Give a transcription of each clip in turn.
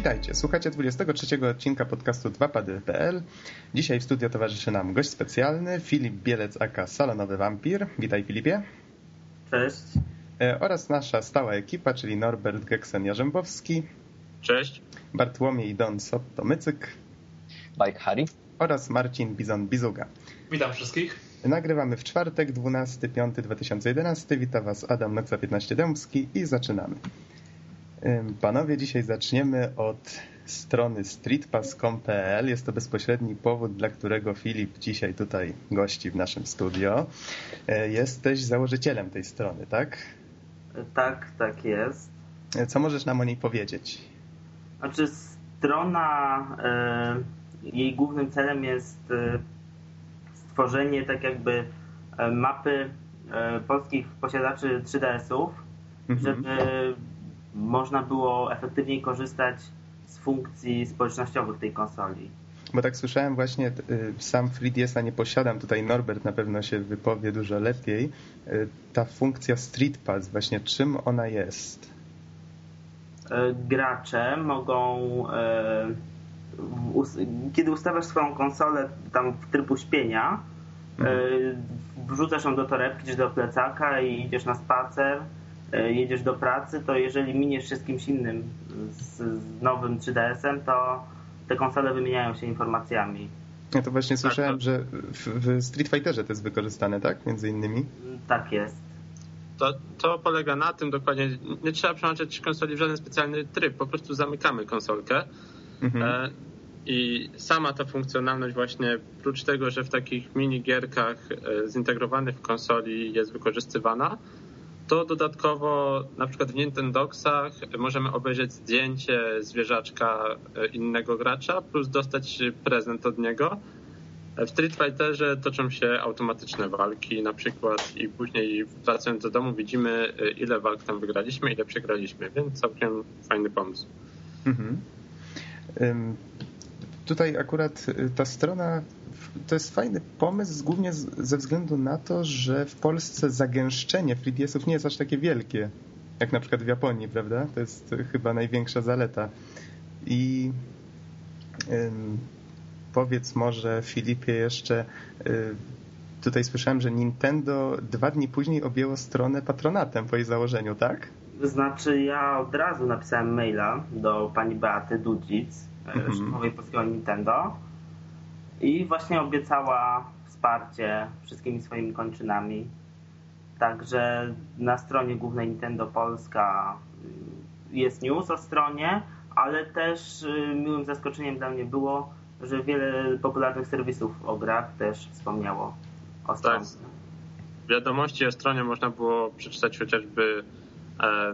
Witajcie, słuchacie 23 odcinka podcastu 2pady.pl. Dzisiaj w studio towarzyszy nam gość specjalny, Filip Bielec aka Salonowy Wampir. Witaj Filipie. Cześć. E, oraz nasza stała ekipa, czyli Norbert Geksen-Jarzębowski. Cześć. Bartłomiej Don Sotto-Mycyk. Bike Harry. Oraz Marcin Bizon-Bizuga. Witam wszystkich. Nagrywamy w czwartek, 12.05.2011. Witam Was Adam Noxa 15 Dębski i zaczynamy. Panowie, dzisiaj zaczniemy od strony streetpass.com.pl. Jest to bezpośredni powód, dla którego Filip dzisiaj tutaj gości w naszym studio. E, jesteś założycielem tej strony, tak? Tak, tak jest. E, co możesz nam o niej powiedzieć? Znaczy strona, e, jej głównym celem jest stworzenie tak jakby mapy polskich posiadaczy 3DS-ów, mhm. żeby można było efektywniej korzystać z funkcji społecznościowych tej konsoli. Bo tak słyszałem właśnie, y, sam FreeDS-a nie posiadam, tutaj Norbert na pewno się wypowie dużo lepiej. Y, ta funkcja Street Pass, właśnie czym ona jest? E, gracze mogą, e, kiedy ustawiasz swoją konsolę tam w tryb uśpienia, e, mhm. wrzucasz ją do torebki czy do plecaka i idziesz na spacer, jedziesz do pracy, to jeżeli miniesz się z kimś innym, z, z nowym 3DS-em, to te konsole wymieniają się informacjami. Ja to właśnie słyszałem, tak, że w, w Street Fighterze to jest wykorzystane, tak? Między innymi? Tak jest. To, to polega na tym dokładnie, nie trzeba przełączać konsoli w żaden specjalny tryb, po prostu zamykamy konsolkę mhm. e, i sama ta funkcjonalność właśnie, prócz tego, że w takich minigierkach e, zintegrowanych w konsoli jest wykorzystywana, to dodatkowo na przykład w Nintendoxach możemy obejrzeć zdjęcie zwierzaczka e, innego gracza plus dostać prezent od niego. W Street Fighterze toczą się automatyczne walki na przykład i później wracając do domu widzimy e, ile walk tam wygraliśmy, ile przegraliśmy, więc całkiem fajny pomysł. Mhm. Tutaj akurat y, ta strona to jest fajny pomysł, głównie ze względu na to, że w Polsce zagęszczenie 3DS-ów nie jest aż takie wielkie, jak na przykład w Japonii, prawda? To jest chyba największa zaleta. I powiedz może, Filipie, jeszcze y, tutaj słyszałem, że Nintendo dwa dni później objęło stronę patronatem po jej założeniu, tak? Znaczy ja od razu napisałem maila do pani Beaty Dudzic, mhm. szefowej polskiego Nintendo, i właśnie obiecała wsparcie wszystkimi swoimi kończynami. Także na stronie głównej Nintendo Polska y, jest news o stronie, ale też y, miłym zaskoczeniem dla mnie było, że wiele popularnych serwisów o grach też wspomniało o stronie. Tak. Wiadomości o stronie można było przeczytać chociażby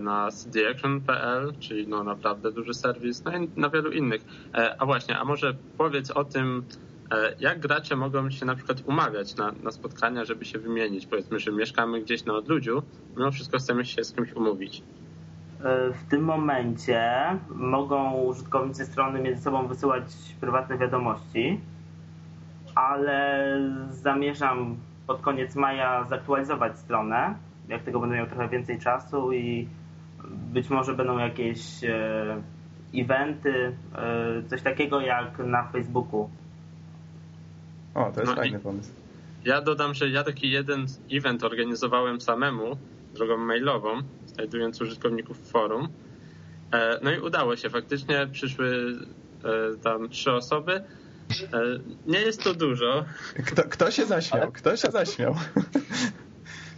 na cdaction.pl, czyli no naprawdę duży serwis, no i na wielu innych. E, a właśnie, a może powiedz o tym, E, jak gracze mogą się na przykład umawiać na, na spotkania, żeby się wymienić? Powiedzmy, że mieszkamy gdzieś na odludziu, mimo wszystko chcemy się z kimś umówić. E, w tym momencie mogą użytkownicy strony między sobą wysyłać prywatne wiadomości, ale zamierzam pod koniec maja zaktualizować stronę, jak tego będę miał trochę więcej czasu i być może będą jakieś e, eventy, coś takiego jak na Facebooku o, to jest no fajny pomysł. Ja dodam, że ja taki jeden event organizowałem samemu, drogą mailową, znajdując użytkowników w forum. E, no i udało się. Faktycznie przyszły e, tam trzy osoby. E, nie jest to dużo. Kto, kto się zaśmiał? Kto się zaśmiał?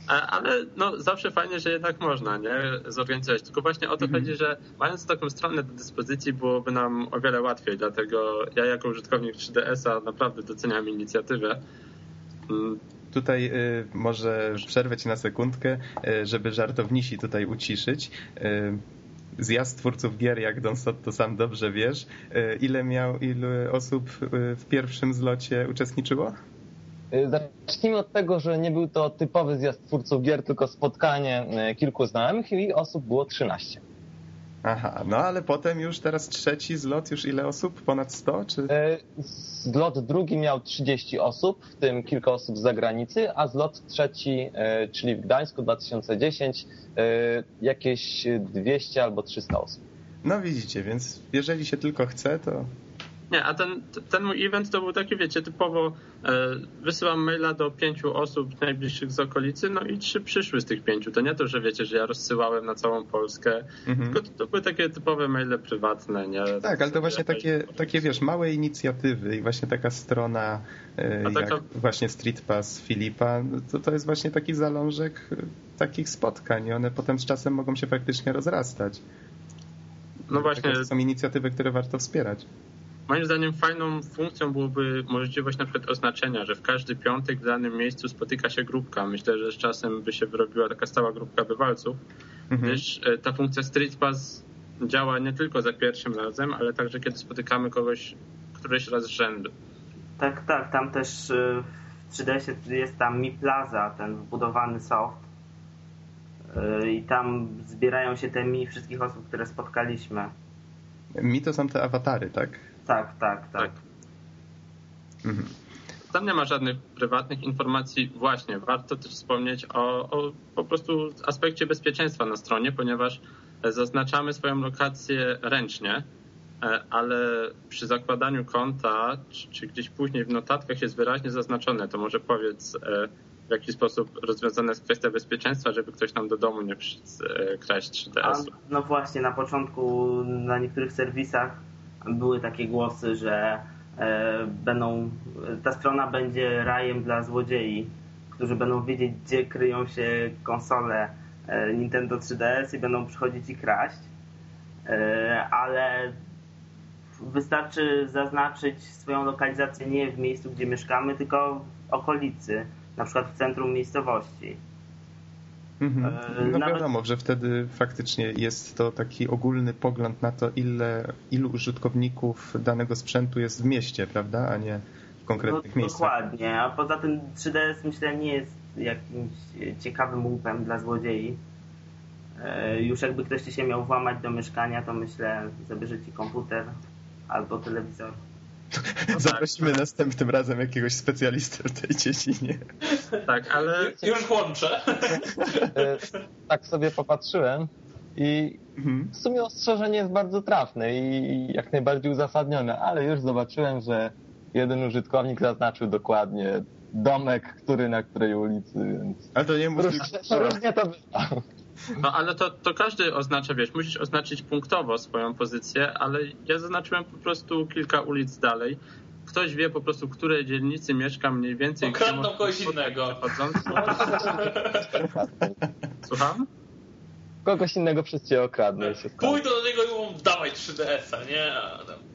Ale no, zawsze fajnie, że jednak można nie zorganizować. Tylko właśnie o to mhm. chodzi, że mając taką stronę do dyspozycji byłoby nam o wiele łatwiej. Dlatego ja jako użytkownik 3DS-a naprawdę doceniam inicjatywę. Mm. Tutaj y, może przerwę ci na sekundkę, y, żeby żartownisi tutaj uciszyć. Y, zjazd twórców gier, jak Don Stott to sam dobrze wiesz. Y, ile miał, ile osób w pierwszym zlocie uczestniczyło? Y, zacznijmy od tego, że nie był to typowy zjazd twórców gier, tylko spotkanie y, kilku znajomych i osób było 13. Aha, no ale potem już teraz trzeci zlot, już ile osób? Ponad 100? Czy... Y, zlot drugi miał 30 osób, w tym kilka osób z zagranicy, a zlot trzeci, czyli w Gdańsku 2010, jakieś 200 albo 300 osób. No widzicie, więc jeżeli się tylko chce, to nie, a ten, ten mój event to był taki, wiecie, typowo e, wysyłam maila do pięciu osób najbliższych z okolicy, no i trzy przyszły z tych pięciu. To nie to, że wiecie, że ja rozsyłałem na całą Polskę, mhm. tylko to, to, były takie typowe maile prywatne, nie? Tak, ale to właśnie takie, takie, wiesz, małe inicjatywy i właśnie taka strona e, taka... jak właśnie Street Pass Filipa, to, to jest właśnie taki zalążek e, takich spotkań i one potem z czasem mogą się faktycznie rozrastać. No właśnie. To są inicjatywy, które warto wspierać. Moim zdaniem fajną funkcją byłoby możliwość na przykład oznaczenia, że w każdy piątek w danym miejscu spotyka się grupka. Myślę, że z czasem by się wyrobiła taka stała grupka bywalców, mhm. gdyż e, ta funkcja Street Pass działa nie tylko za pierwszym razem, ale także kiedy spotykamy kogoś któryś raz z rzędu. Tak, tak, tam też e, w 3DS jest tam Mi Plaza, ten wbudowany soft e, i tam zbierają się te mi wszystkich osób, które spotkaliśmy. Mi to są te awatary, tak? Tak, tak, tak. tak. Mhm. Tam nie ma żadnych prywatnych informacji. Właśnie, warto też wspomnieć o, o po prostu aspekcie bezpieczeństwa na stronie, ponieważ zaznaczamy swoją lokację ręcznie, e, ale przy zakładaniu konta, czy, gdzieś później w notatkach jest wyraźnie zaznaczone, to może powiedz, e, w jaki sposób rozwiązana jest kwestia bezpieczeństwa, żeby ktoś nam do domu nie przyszedł e, kraść 3DS-u. No właśnie, na początku na niektórych serwisach były takie głosy, że e, będą, ta strona będzie rajem dla złodziei, którzy będą wiedzieć, gdzie kryją się konsole e, Nintendo 3DS i będą przychodzić i kraść. E, ale wystarczy zaznaczyć swoją lokalizację nie w miejscu, gdzie mieszkamy, tylko w okolicy, na przykład w centrum miejscowości. Mhm. E, no Nawet... wiadomo, że wtedy faktycznie jest to taki ogólny pogląd na to, ile, ilu użytkowników danego sprzętu jest w mieście, prawda, a nie w konkretnych no, miejscach. Dokładnie, a poza tym 3DS myślę nie jest jakimś ciekawym łupem dla złodziei. E, już jakby ktoś się miał włamać do mieszkania, to myślę zabierze ci komputer albo telewizor. No Zaprosimy tak. następnym razem jakiegoś specjalistę w tej dziedzinie. Tak, ale... Już włączę. E, tak sobie popatrzyłem i mhm. w sumie ostrzeżenie jest bardzo trafne i jak najbardziej uzasadnione, ale już zobaczyłem, że jeden użytkownik zaznaczył dokładnie domek, który na której ulicy, więc... Ale to nie musi... Różnie to bywa. No ale to, to każdy oznacza, wiesz, musisz oznaczyć punktowo swoją pozycję, ale ja zaznaczyłem po prostu kilka ulic dalej. Ktoś wie po prostu, które dzielnicy mieszka mniej więcej. Okradną kogoś innego. Słucham? Kogoś innego przez ciebie okradnę. Pójdę do niego i mówię, dawaj 3DS-a, nie?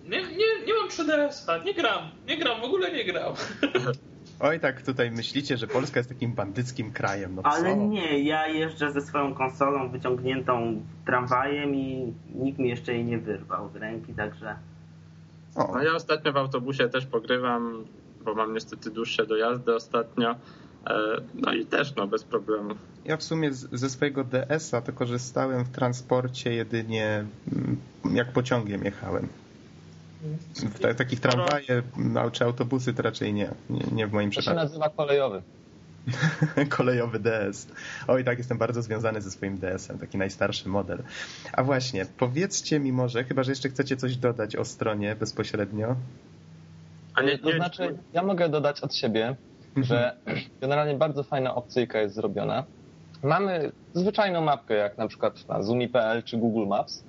Nie, nie, nie mam 3DS-a, nie gram, nie gram, w ogóle nie gram. Oj, tak tutaj myślicie, że Polska jest takim bandyckim krajem. No Ale nie, ja jeżdżę ze swoją konsolą wyciągniętą tramwajem i nikt mi jeszcze jej nie wyrwał z ręki, także... O. No ja ostatnio w autobusie też pogrywam, bo mam niestety dłuższe dojazdy ostatnio. E, no i też no, bez problemu. Ja w sumie ze swojego DS-a to korzystałem w transporcie jedynie mm, jak pociągiem jechałem. W takich tramwaje czy autobusy to raczej nie, nie, nie w moim to przypadku. To się nazywa kolejowy. kolejowy DS. Oj, tak, jestem bardzo związany ze swoim DS-em, taki najstarszy model. A właśnie, powiedzcie mi może, chyba że jeszcze chcecie coś dodać o stronie bezpośrednio. A nie, to znaczy, ja mogę dodać od siebie, mhm. że generalnie bardzo fajna opcyjka jest zrobiona. Mamy zwyczajną mapkę, jak na przykład na Zumi.pl czy Google Maps,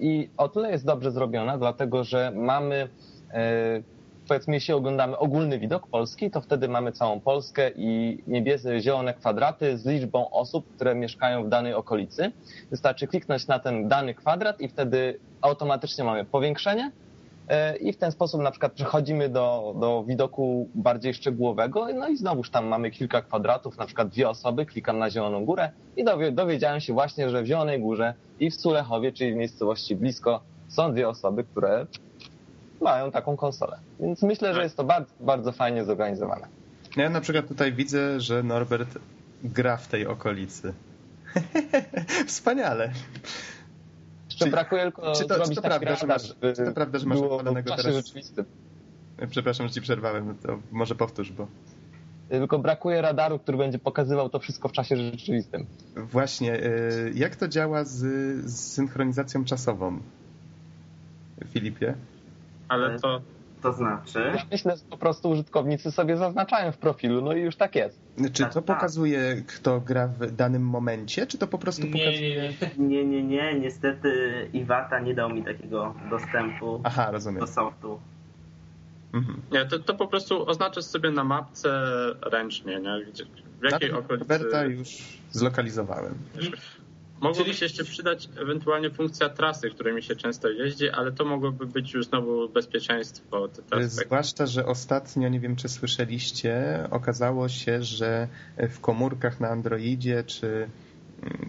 I o tyle jest dobrze zrobiona, dlatego że mamy e, powiedzmy, jeśli oglądamy ogólny widok Polski, to wtedy mamy całą Polskę i niebieskie, zielone kwadraty z liczbą osób, które mieszkają w danej okolicy. Wystarczy kliknąć na ten dany kwadrat i wtedy automatycznie mamy powiększenie E, i w ten sposób na przykład przechodzimy do, do widoku bardziej szczegółowego, no i znowuż tam mamy kilka kwadratów, na przykład dwie osoby, klikam na Zieloną Górę i dowiedziałem się właśnie, że w Zielonej Górze i w Sulechowie, czyli w miejscowości blisko, są dwie osoby, które mają taką konsolę. Więc myślę, że jest to bardzo, bardzo fajnie zorganizowane. Ja na przykład tutaj widzę, że Norbert gra w tej okolicy. Wspaniale. Jeszcze brakuje tylko czy to, zrobić czy to prawda, że masz, czy to prawda, że masz odpalonego teraz... Przepraszam, że ci przerwałem, no to może powtórz, bo... tylko brakuje radaru, który będzie pokazywał to wszystko w czasie rzeczywistym. Właśnie, y, jak to działa z, z synchronizacją czasową, Filipie? Ale to... To znaczy? Ja myślę, że po prostu użytkownicy sobie zaznaczają w profilu, no i już tak jest. Czy to tak, tak. pokazuje, kto gra w danym momencie, czy to po prostu pokazuje... Nie, nie, nie. Niestety Iwata nie dał mi takiego dostępu Aha, rozumiem. do softu. Mhm. Nie, to, to po prostu oznaczasz sobie na mapce ręcznie, nie? Gdzie, w jakiej okolicy... Roberta już zlokalizowałem. Mogłoby się jeszcze przydać ewentualnie funkcja trasy, którymi się często jeździ, ale to mogłoby być już znowu bezpieczeństwo. Zwłaszcza, że ostatnio, nie wiem czy słyszeliście, okazało się, że w komórkach na Androidzie, czy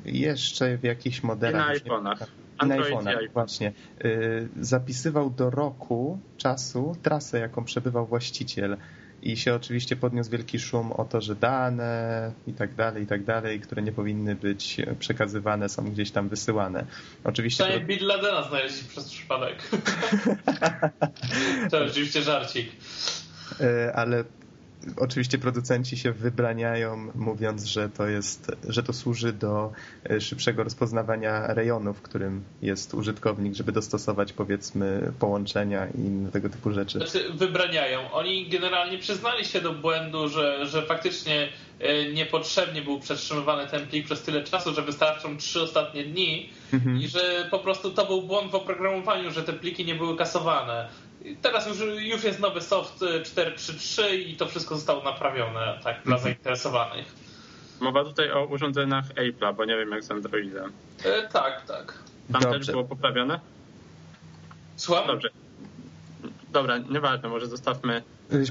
jeszcze w jakichś modelach... I na iPhone'ach. I na iPhone'ach, właśnie. Y, zapisywał do roku czasu trasę, jaką przebywał właściciel i się oczywiście podniósł wielki szum o to, że dane i tak dalej, i tak dalej, które nie powinny być przekazywane, są gdzieś tam wysyłane. Oczywiście... Przynajmniej Bin Ladena znaleźli przez przypadek. to oczywiście żarcik. E, ale oczywiście producenci się wybraniają, mówiąc, że to jest, że to służy do e, szybszego rozpoznawania rejonu, w którym jest użytkownik, żeby dostosować powiedzmy połączenia i tego typu rzeczy. Znaczy, wybraniają. Oni generalnie przyznali się do błędu, że, że faktycznie e, niepotrzebnie był przetrzymywany ten plik przez tyle czasu, że wystarczą trzy ostatnie dni mhm. i że po prostu to był błąd w oprogramowaniu, że te pliki nie były kasowane. Teraz już, już jest nowy soft 4.3.3 i to wszystko zostało naprawione tak dla mhm. zainteresowanych. Mowa tutaj o urządzeniach Apple'a, bo nie wiem jak z Androidem. E, tak, tak. Tam Dobrze. też było poprawione? Słucham? Dobrze. Dobra, nieważne, może zostawmy.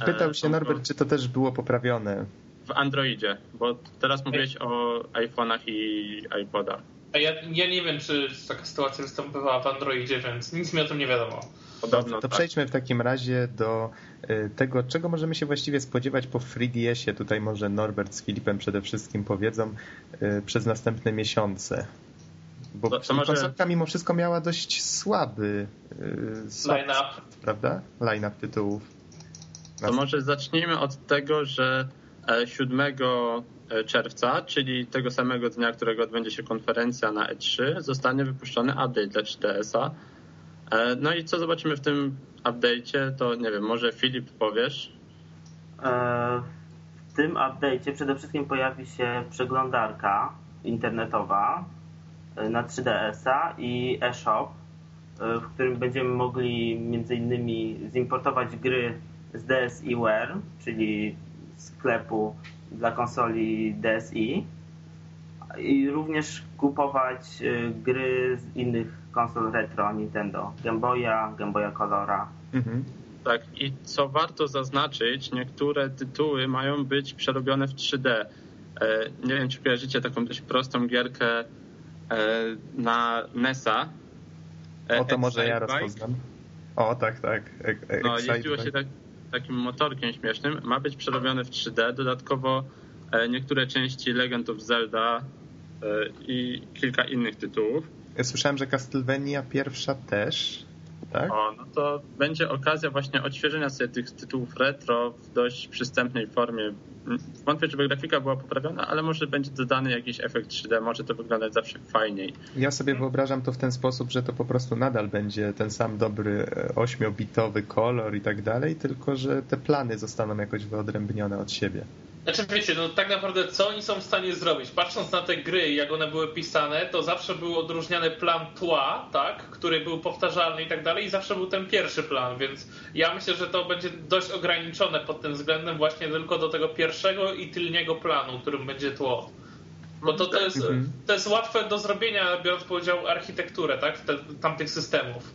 Pytał się Norbert, czy to też było poprawione. W Androidzie, bo teraz mówiłeś o iPhone'ach i iPodach. A ja, ja nie wiem, czy taka sytuacja występowała w Androidzie, więc nic mi o tym nie wiadomo. Podobno, to tak. przejdźmy w takim razie do y, tego, czego możemy się właściwie spodziewać po FreeDS-ie. Tutaj może Norbert z Filipem przede wszystkim powiedzą y, przez następne miesiące. Bo to, to może... konsolka mimo wszystko miała dość słaby, y, słaby line-up, prawda? Line-up tytułów. To może zacznijmy od tego, że 7 e, e, czerwca, czyli tego samego dnia, którego odbędzie się konferencja na E3, zostanie wypuszczony update dla 3DS-a E, no i co zobaczymy w tym update'cie, to nie wiem, może Filip powiesz? E, w tym update'cie przede wszystkim pojawi się przeglądarka internetowa e, na 3DS-a i eShop, w którym będziemy mogli między innymi zimportować gry z DSiWare, czyli sklepu dla konsoli DSi i również kupować gry z innych konsol retro Nintendo. Game Boya, Game Boya Colora. Mhm. Tak, i co warto zaznaczyć, niektóre tytuły mają być przerobione w 3D. E, nie wiem, czy kojarzycie taką dość prostą gierkę e, na NESa. E, o, to może ja rozpoznam. O, tak, tak. No, jeździło się tak, takim motorkiem śmiesznym. Ma być przerobione w 3D. Dodatkowo niektóre części Legend of Zelda i kilka innych tytułów. Ja słyszałem, że Castlevania pierwsza też, tak? O, no to będzie okazja właśnie odświeżenia sobie tych tytułów retro w dość przystępnej formie. Wątpię, żeby grafika była poprawiona, ale może będzie dodany jakiś efekt 3D, może to wyglądać zawsze fajniej. Ja sobie wyobrażam to w ten sposób, że to po prostu nadal będzie ten sam dobry 8-bitowy kolor i tak dalej, tylko że te plany zostaną jakoś wyodrębnione od siebie. Znaczy wiecie, no tak naprawdę co oni są w stanie zrobić? Patrząc na te gry, jak one były pisane, to zawsze był odróżniany plan tła, tak, który był powtarzalny i tak dalej i zawsze był ten pierwszy plan, więc ja myślę, że to będzie dość ograniczone pod tym względem właśnie tylko do tego pierwszego i tylniego planu, którym będzie tło. Bo to, to, jest, mhm. to jest łatwe do zrobienia, biorąc pod udział architekturę, tak, Te, tamtych systemów.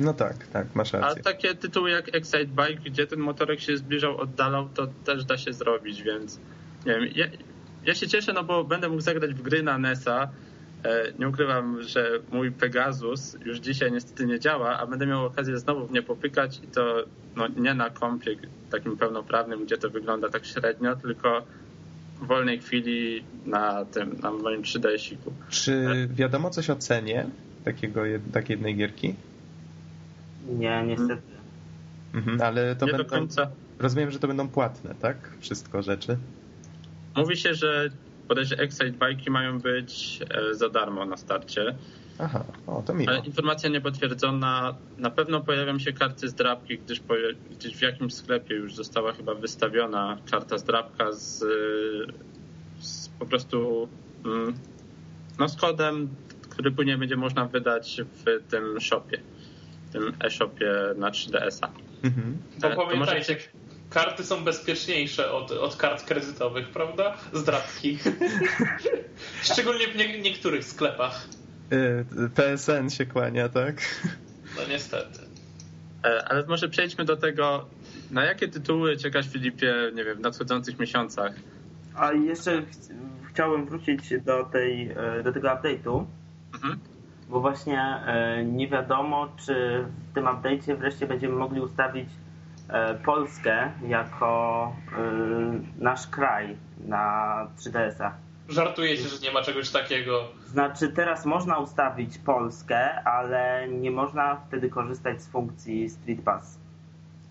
No tak, tak, masz rację. A takie tytuły jak Excite Bike, gdzie ten motorek się zbliżał, oddalał, to też da się zrobić, więc nie wiem, ja, ja się cieszę, no bo będę mógł zagrać w gry na NES-a. E, nie ukrywam, że mój Pegasus już dzisiaj niestety nie działa, a będę miał okazję znowu w nie popykać i to no, nie na kompie takim pełnoprawnym, gdzie to wygląda tak średnio, tylko w wolnej chwili na tym, na moim 3DS-iku. Czy wiadomo coś o cenie takiego, takiej jednej gierki? Nie, niestety. Mhm, ale to nie będą... do końca. rozumiem, że to będą płatne, tak? Wszystko rzeczy. Mówi się, że bodajże Excite Bike'i mają być e, za darmo na starcie. Aha, o, to miło. Ale informacja niepotwierdzona. Na pewno pojawią się karty zdrabki, gdyż, gdyż w jakimś sklepie już została chyba wystawiona karta zdrabka z, z po prostu mm, no z kodem, który później będzie można wydać w tym shopie, tym e-shopie na 3DS-a. Mhm. To, to pamiętajcie, może... karty są bezpieczniejsze od, od kart kredytowych, prawda? Zdrabki. Szczególnie w nie, niektórych sklepach. PSN się kłania, tak? No niestety. E, ale może przejdźmy do tego, na jakie tytuły czekasz Filipie, nie wiem, w nadchodzących miesiącach? A jeszcze ch chciałem wrócić do, tej, e, do tego update'u, mhm. Bo właśnie e, nie wiadomo, czy w tym update'cie wreszcie będziemy mogli ustawić Polskę jako nasz kraj na 3DS-a. Żartujecie, że nie ma czegoś takiego. Znaczy teraz można ustawić Polskę, ale nie można wtedy korzystać z funkcji Street Pass.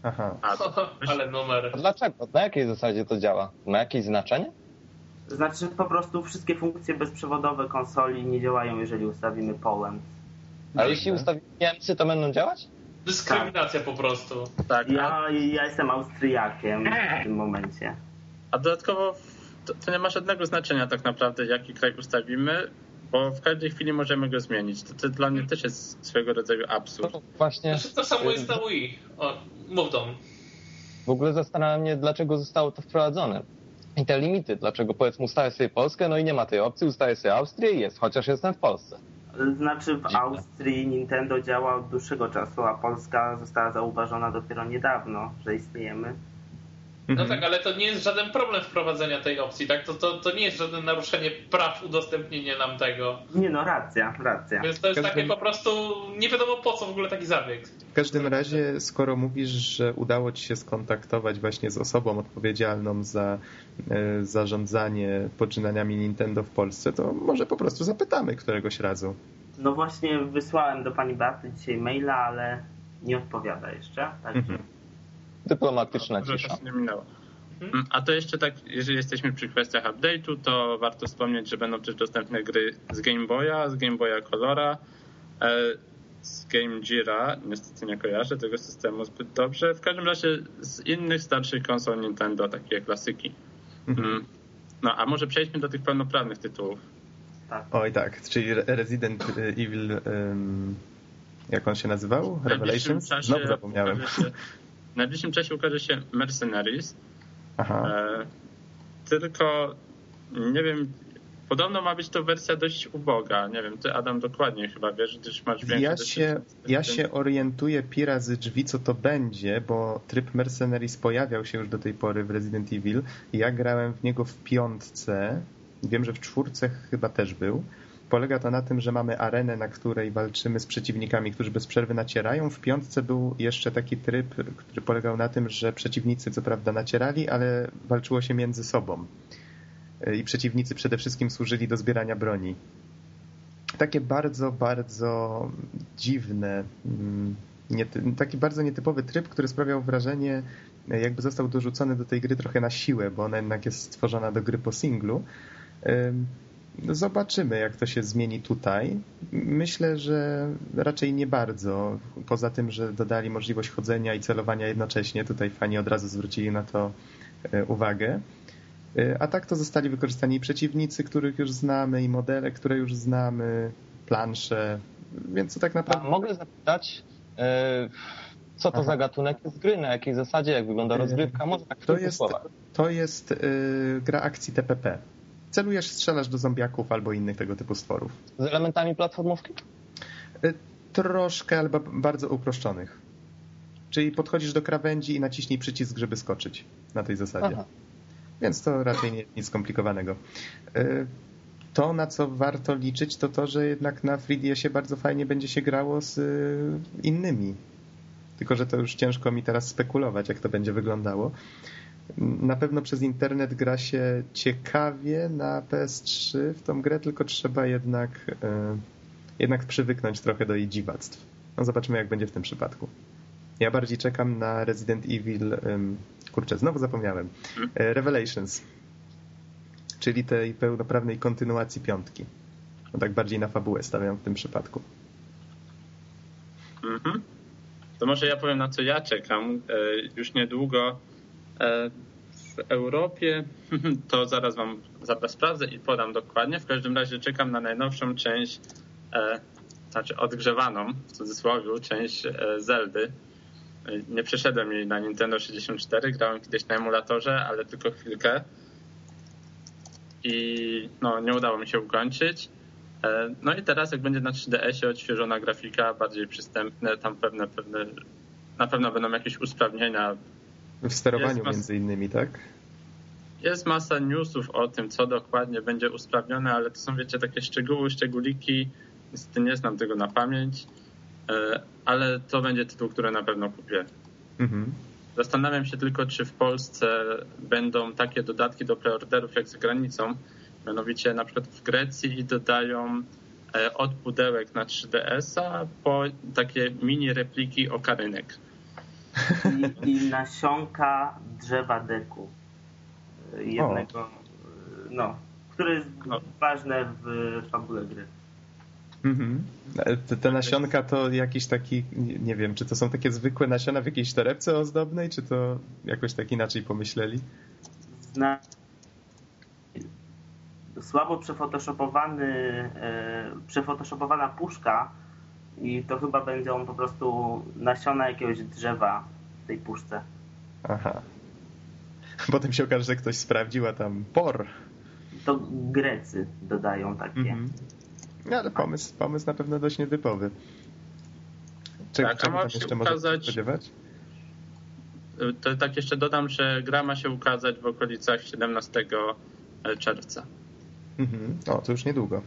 Aha. ale numer. A dlaczego? Na jakiej zasadzie to działa? Ma jakieś znaczenie? Znaczy po prostu wszystkie funkcje bezprzewodowe konsoli nie działają, jeżeli ustawimy Poland. A jeśli ustawimy Niemcy, to będą działać? Dyskryminacja tak. po prostu. Tak. Ja, ja jestem Austriakiem w tym momencie. A dodatkowo to, to, nie ma żadnego znaczenia tak naprawdę, jaki kraj ustawimy, bo w każdej chwili możemy go zmienić. To, to dla mnie też jest swego rodzaju absurd. No, właśnie. Znaczy, to samo jest na Wii. O, mów dom. W ogóle zastanawiam mnie, dlaczego zostało to wprowadzone. I te limity, dlaczego powiedzmy ustawię sobie Polskę, no i nie ma tej opcji, ustawię sobie Austrię i jest, chociaż jestem w Polsce. Znaczy w Austrii Nintendo działa od dłuższego czasu, a Polska została zauważona dopiero niedawno, że istniejemy. No mhm. tak, ale to nie jest żaden problem wprowadzenia tej opcji, tak? To, to, to nie jest żadne naruszenie praw udostępnienia nam tego. Nie no, racja, racja. Więc to jest każdym... takie po prostu, nie wiadomo po co w ogóle taki zabieg. W każdym razie, skoro mówisz, że udało ci się skontaktować właśnie z osobą odpowiedzialną za e, zarządzanie poczynaniami Nintendo w Polsce, to może po prostu zapytamy któregoś razu. No właśnie wysłałem do pani Beaty dzisiaj maila, ale nie odpowiada jeszcze, także... Mhm dyplomatyczna no, cisza. nie minęło. Mhm. A to jeszcze tak, jeżeli jesteśmy przy kwestiach update'u, to warto wspomnieć, że będą też dostępne gry z Game Boya, z Game Boya Colora, e, z Game Geara. Niestety nie kojarzę tego systemu zbyt dobrze. W każdym razie z innych starszych konsol Nintendo, takie jak klasyki. Mhm. Mm. No, a może przejdźmy do tych pełnoprawnych tytułów. Tak. Oj tak, czyli Resident Evil, um, jak on się nazywał? Revelations? Znowu zapomniałem. W najbliższym czasie ukaże się Mercenaries. Aha. E, tylko nie wiem, podobno ma być to wersja dość uboga. Nie wiem, ty Adam dokładnie chyba wiesz, gdyż masz więcej ja się, ja się orientuję pi razy drzwi, co to będzie, bo tryb Mercenaries pojawiał się już do tej pory w Resident Evil. Ja grałem w niego w piątce. Wiem, że w czwórce chyba też był. Polega to na tym, że mamy arenę, na której walczymy z przeciwnikami, którzy bez przerwy nacierają. W piątce był jeszcze taki tryb, który polegał na tym, że przeciwnicy co prawda nacierali, ale walczyło się między sobą. I przeciwnicy przede wszystkim służyli do zbierania broni. Takie bardzo, bardzo dziwne, mm, taki bardzo nietypowy tryb, który sprawiał wrażenie, jakby został dorzucony do tej gry trochę na siłę, bo ona jednak jest stworzona do gry po singlu. No zobaczymy, jak to się zmieni tutaj. Myślę, że raczej nie bardzo. Poza tym, że dodali możliwość chodzenia i celowania jednocześnie. Tutaj fani od razu zwrócili na to e, uwagę. E, a tak to zostali wykorzystani przeciwnicy, których już znamy, i modele, które już znamy, plansze. Więc to tak naprawdę. A mogę zapytać, e, co to Aha. za gatunek jest gry, na jakiej zasadzie, jak wygląda rozgrywka? Może tak to jest, to jest gra akcji TPP celujesz, strzelasz do zombiaków albo innych tego typu stworów. Z elementami platformówki? Y, troszkę, ale bardzo uproszczonych. Czyli podchodzisz do krawędzi i naciśnij przycisk, żeby skoczyć na tej zasadzie. Aha. Więc to raczej nie nic skomplikowanego. Y, to, na co warto liczyć, to to, że jednak na 3DS-ie bardzo fajnie będzie się grało z y, innymi. Tylko, że to już ciężko mi teraz spekulować, jak to będzie wyglądało. Na pewno przez internet gra się ciekawie na PS3 w tą grę, tylko trzeba jednak, e, jednak przywyknąć trochę do jej dziwactw. No zobaczymy, jak będzie w tym przypadku. Ja bardziej czekam na Resident Evil kurczę, znowu zapomniałem. Hmm? Revelations, czyli tej pełnoprawnej kontynuacji piątki. No tak bardziej na fabułę stawiam w tym przypadku. Mhm. To może ja powiem, na co ja czekam. Już niedługo w Europie, to zaraz wam zaraz sprawdzę i podam dokładnie. W każdym razie czekam na najnowszą część, e, znaczy odgrzewaną, w cudzysłowie, część e, Zeldy. E, nie przeszedłem jej na Nintendo 64, grałem kiedyś na emulatorze, ale tylko chwilkę. I no, nie udało mi się ukończyć. E, no i teraz jak będzie na 3DS-ie odświeżona grafika, bardziej przystępne, tam pewne, pewne, na pewno będą jakieś usprawnienia w sterowaniu mas... między innymi, tak? Jest masa newsów o tym, co dokładnie będzie usprawnione, ale to są, wiecie, takie szczegóły, szczególiki. Niestety nie znam tego na pamięć, e, ale to będzie tytuł, który na pewno kupię. Mhm. Zastanawiam się tylko, czy w Polsce będą takie dodatki do preorderów jak za granicą. Mianowicie na przykład w Grecji dodają e, od pudełek na 3DS-a po takie mini repliki okarynek i, i nasionka drzewa deku. Jednego, o. no, które jest no. ważne w fabule gry. Mhm. Te, te, nasionka to jakiś taki, nie wiem, czy to są takie zwykłe nasiona w jakiejś torebce ozdobnej, czy to jakoś tak inaczej pomyśleli? Zna... Słabo przefotoshopowany, e, przefotoshopowana puszka i to chyba będą po prostu nasiona jakiegoś drzewa w tej puszce. Aha. Potem się okaże, że ktoś sprawdził, a tam por. To Grecy dodają takie. Mhm. No, ale pomysł, pomysł na pewno dość nietypowy. Czy, tak, się jeszcze ukazać... spodziewać? To tak jeszcze dodam, że gra ma się ukazać w okolicach 17 czerwca. Mhm. O, to już niedługo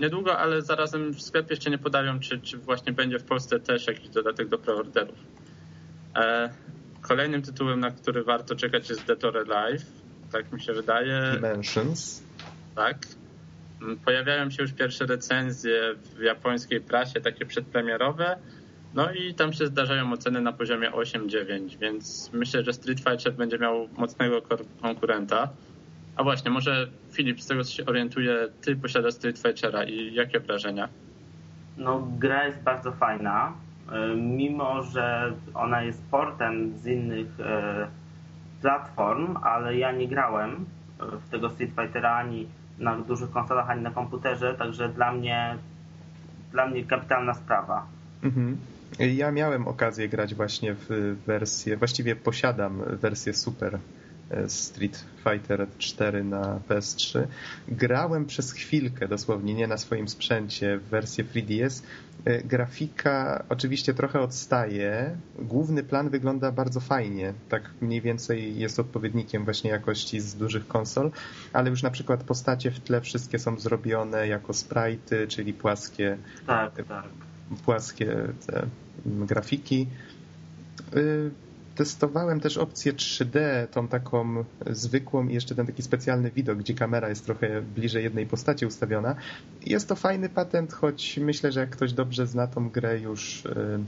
niedługo, ale zarazem w sklepie jeszcze nie podają, czy, czy właśnie będzie w Polsce też jakiś dodatek do preorderów. E, kolejnym tytułem, na który warto czekać jest Dead or Alive. Tak mi się wydaje. Dimensions. Tak. Mm, pojawiają się już pierwsze recenzje w japońskiej prasie, takie przedpremierowe. No i tam się zdarzają oceny na poziomie 8-9, więc myślę, że Street Fighter będzie miał mocnego konkurenta. A właśnie, może Filip, z tego co się orientuje, ty posiadasz Street Fightera i jakie wrażenia? No, gra jest bardzo fajna. E, mimo, że ona jest portem z innych e, platform, ale ja nie grałem w tego Street Fightera ani na dużych konsolach, ani na komputerze, także dla mnie dla mnie kapitalna sprawa. Mhm. Ja miałem okazję grać właśnie w wersję, właściwie posiadam wersję Super Street Fighter 4 na PS3. Grałem przez chwilkę, dosłownie nie na swoim sprzęcie, w wersję 3DS. E, grafika oczywiście trochę odstaje. Główny plan wygląda bardzo fajnie. Tak mniej więcej jest odpowiednikiem właśnie jakości z dużych konsol, ale już na przykład postacie w tle wszystkie są zrobione jako sprite'y, czyli płaskie. Tak, tak. Płaskie grafiki y, testowałem też opcję 3D, tą taką zwykłą i jeszcze ten taki specjalny widok, gdzie kamera jest trochę bliżej jednej postaci ustawiona. Jest to fajny patent, choć myślę, że jak ktoś dobrze zna tą grę już y,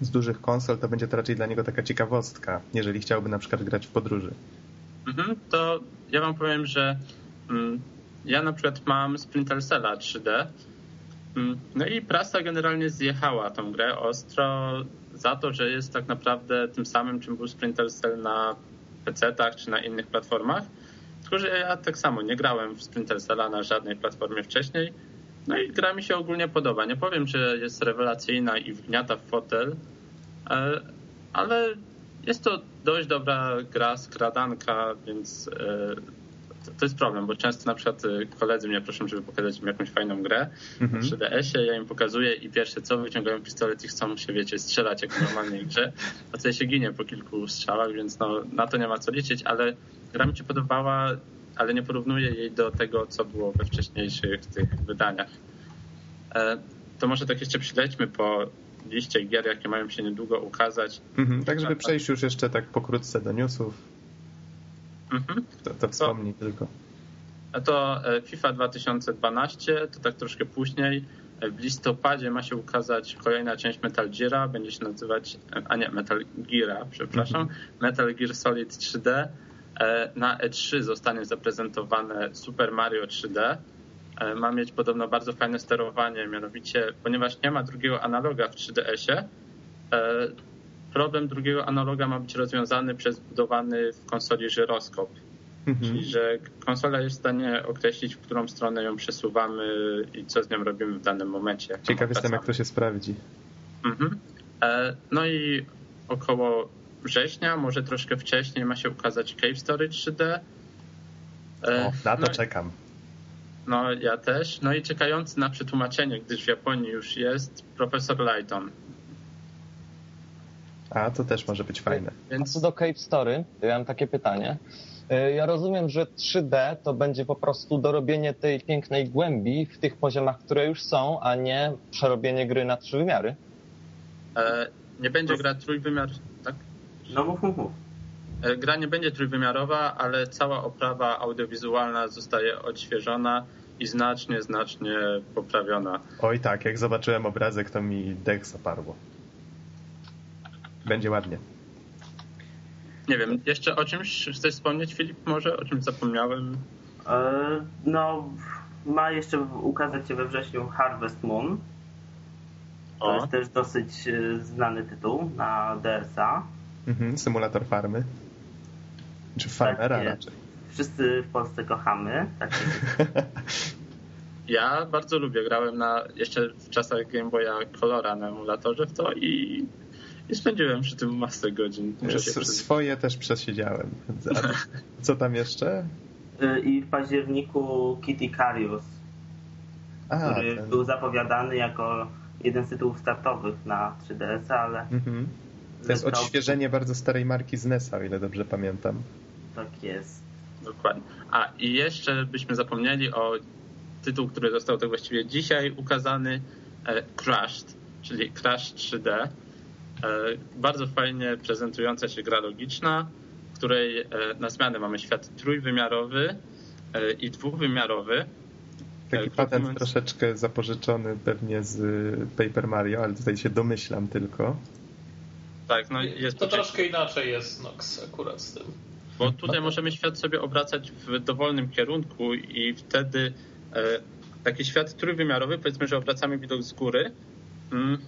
z dużych konsol, to będzie to raczej dla niego taka ciekawostka, jeżeli chciałby na przykład grać w podróży. Mhm, to ja wam powiem, że mm, ja na przykład mam Splinter Cella 3D, mm, no i prasa generalnie zjechała tą grę ostro za to, że jest tak naprawdę tym samym, czym był Splinter Cell na PC-tach czy na innych platformach. Tylko, że ja tak samo nie grałem w Splinter Cella na żadnej platformie wcześniej. No i gra mi się ogólnie podoba. Nie powiem, że jest rewelacyjna i wgniata w fotel, e, ale jest to dość dobra gra, skradanka, więc e, to jest problem, bo często na przykład y, koledzy mnie proszą, żeby pokazać im jakąś fajną grę mhm. w 3DS-ie, ja im pokazuję i pierwsze co, wyciągają pistolet i chcą się, wiecie, strzelać jak w normalnej grze, a co się ginie po kilku strzałach, więc no, na to nie ma co liczyć, ale gra mi się podobała, ale nie porównuję jej do tego, co było we wcześniejszych tych wydaniach. E, to może tak jeszcze przylećmy po liście gier, jakie mają się niedługo ukazać. Mhm, tak, żeby przejść już jeszcze tak pokrótce do newsów. Mhm. To, to wspomnij to, tylko. To e, FIFA 2012, to tak troszkę później. W listopadzie ma się ukazać kolejna część Metal Gear, będzie się nazywać, a nie, Metal Gear, przepraszam, -hmm. Metal Gear Solid 3D. Na E3 zostanie zaprezentowane Super Mario 3D. Ma mieć podobno bardzo fajne sterowanie, mianowicie, ponieważ nie ma drugiego analoga w 3DS-ie, problem drugiego analoga ma być rozwiązany przez budowany w konsoli żyroskop. Mhm. Czyli, że konsola jest w stanie określić, w którą stronę ją przesuwamy i co z nią robimy w danym momencie. Ciekaw jestem, jak to się sprawdzi. Mhm. E, no i około września, może troszkę wcześniej ma się ukazać Cave Story 3D. E, o, na to no, czekam. No, ja też. No i czekający na przetłumaczenie, gdyż w Japonii już jest profesor Lighton. A, to też może być fajne. Więc... Co do Cave Story, ja mam takie pytanie. E, ja rozumiem, że 3D to będzie po prostu dorobienie tej pięknej głębi w tych poziomach, które już są, a nie przerobienie gry na trzy wymiary. E, nie będzie gra trójwymiar, tak? No mów, mów, mów. E, gra nie będzie trójwymiarowa, ale cała oprawa audiowizualna zostaje odświeżona i znacznie, znacznie poprawiona. Oj tak, jak zobaczyłem obrazek, to mi dech zaparło. Będzie ładnie. Nie wiem, jeszcze o czymś chcesz wspomnieć, Filip, może? O czym zapomniałem? E, no, ma jeszcze ukazać się we wrześniu Harvest Moon. To o. jest też dosyć e, znany tytuł na DS-a. Mhm, symulator farmy. Czy farmera tak raczej. Wszyscy w Polsce kochamy. Tak ja bardzo lubię. Grałem na jeszcze w czasach Game Boya Colora na emulatorze w to i i spędziłem przy tym masę godzin. Swoje też przesiedziałem. Co tam jeszcze? Y, I w październiku Kitty Carius, A, który ten... był zapowiadany jako jeden z tytułów startowych na 3DS, ale... Mhm. To jest odświeżenie bardzo starej marki z NES-a, o ile dobrze pamiętam. Tak jest. Dokładnie. A i jeszcze byśmy zapomnieli o tytuł, który został tak właściwie dzisiaj ukazany, e, Crashed, czyli Crash 3D. E, bardzo fajnie prezentująca się gra logiczna, w której e, na zmianę mamy świat trójwymiarowy e, i dwuwymiarowy. Taki patent troszeczkę zapożyczony pewnie z Paper Mario, ale tutaj się domyślam tylko. Tak, no jest to troszkę inaczej jest Nox akurat z tym. Bo tutaj możemy świat sobie obracać w dowolnym kierunku i wtedy taki świat trójwymiarowy, powiedzmy, że obracamy widok z góry, mm,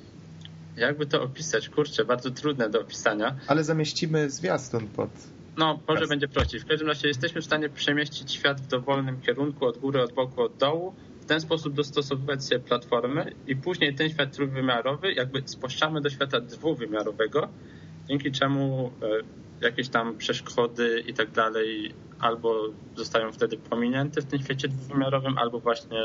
jakby to opisać? Kurczę, bardzo trudne do opisania. Ale zamieścimy zwiastun pod... No, może będzie prościej. W każdym razie jesteśmy w stanie przemieścić świat w dowolnym kierunku, od góry, od boku, od dołu. W ten sposób dostosowywać sobie platformy i później ten świat trójwymiarowy jakby spuszczamy do świata dwuwymiarowego, dzięki czemu e, jakieś tam przeszkody i tak dalej albo zostają wtedy pominięte w tym świecie dwuwymiarowym, albo właśnie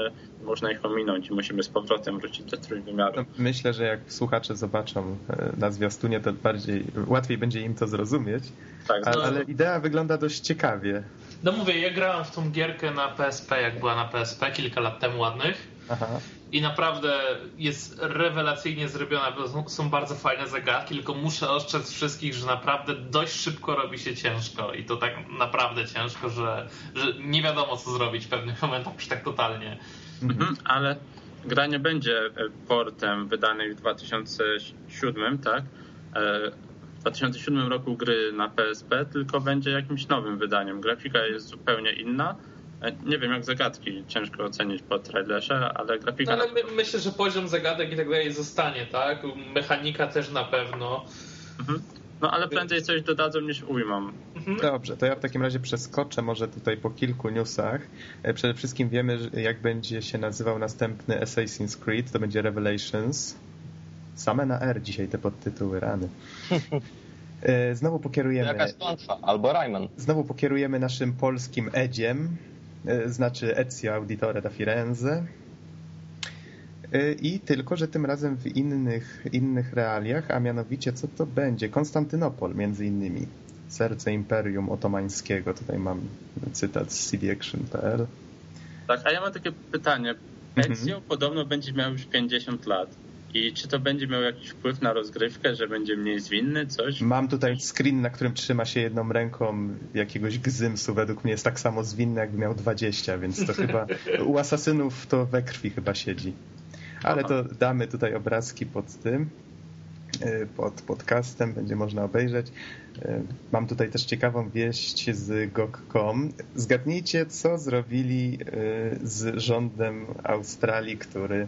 można ich ominąć i musimy z powrotem wrócić do trójwymiaru. No, myślę, że jak słuchacze zobaczą e, na zwiastunie, to bardziej łatwiej będzie im to zrozumieć. Tak, no. ale idea wygląda dość ciekawie. No mówię, ja grałem w tą gierkę na PSP, jak była na PSP kilka lat temu ładnych. Aha. I naprawdę jest rewelacyjnie zrobiona, bo są bardzo fajne zagadki, tylko muszę ostrzec wszystkich, że naprawdę dość szybko robi się ciężko i to tak naprawdę ciężko, że, że nie wiadomo co zrobić w pewnych momentach już tak totalnie. Mhm, ale gra nie będzie portem wydanej w 2007, tak? E, w 2007 roku gry na PSP, tylko będzie jakimś nowym wydaniem. Grafika jest zupełnie inna E, nie wiem, jak zagadki ciężko ocenić po trailerze, ale grafika... No, ale my, myślę, że poziom zagadek i tak dalej zostanie, tak? Mechanika też na pewno. Mhm. No ale prędzej coś dodadzą niż ujmą. Mhm. Dobrze, to ja w takim razie przeskoczę może tutaj po kilku newsach. E, przede wszystkim wiemy, jak będzie się nazywał następny Assassin's Creed, to będzie Revelations. Same na R dzisiaj te podtytuły, rany. E, znowu pokierujemy... Jakaś klątwa, albo Rayman. Znowu pokierujemy naszym polskim Edziem, znaczy Ezio Auditore da Firenze. E, I tylko, że tym razem w innych, innych realiach, a mianowicie co to będzie? Konstantynopol między innymi. Serce Imperium Otomańskiego. Tutaj mam cytat z cdaction.pl. Tak, a ja mam takie pytanie. Mhm. Ezio mhm. podobno będzie miał już 50 lat. I czy to będzie miało jakiś wpływ na rozgrywkę, że będzie mniej zwinny, coś? Mam tutaj screen, na którym trzyma się jedną ręką jakiegoś gzymsu. Według mnie jest tak samo zwinny, jakby miał 20, więc to chyba u asasynów to we krwi chyba siedzi. Ale to damy tutaj obrazki pod tym, y, pod podcastem, będzie można obejrzeć. Y, mam tutaj też ciekawą wieść z GOG.com. Zgadnijcie, co zrobili z rządem Australii, który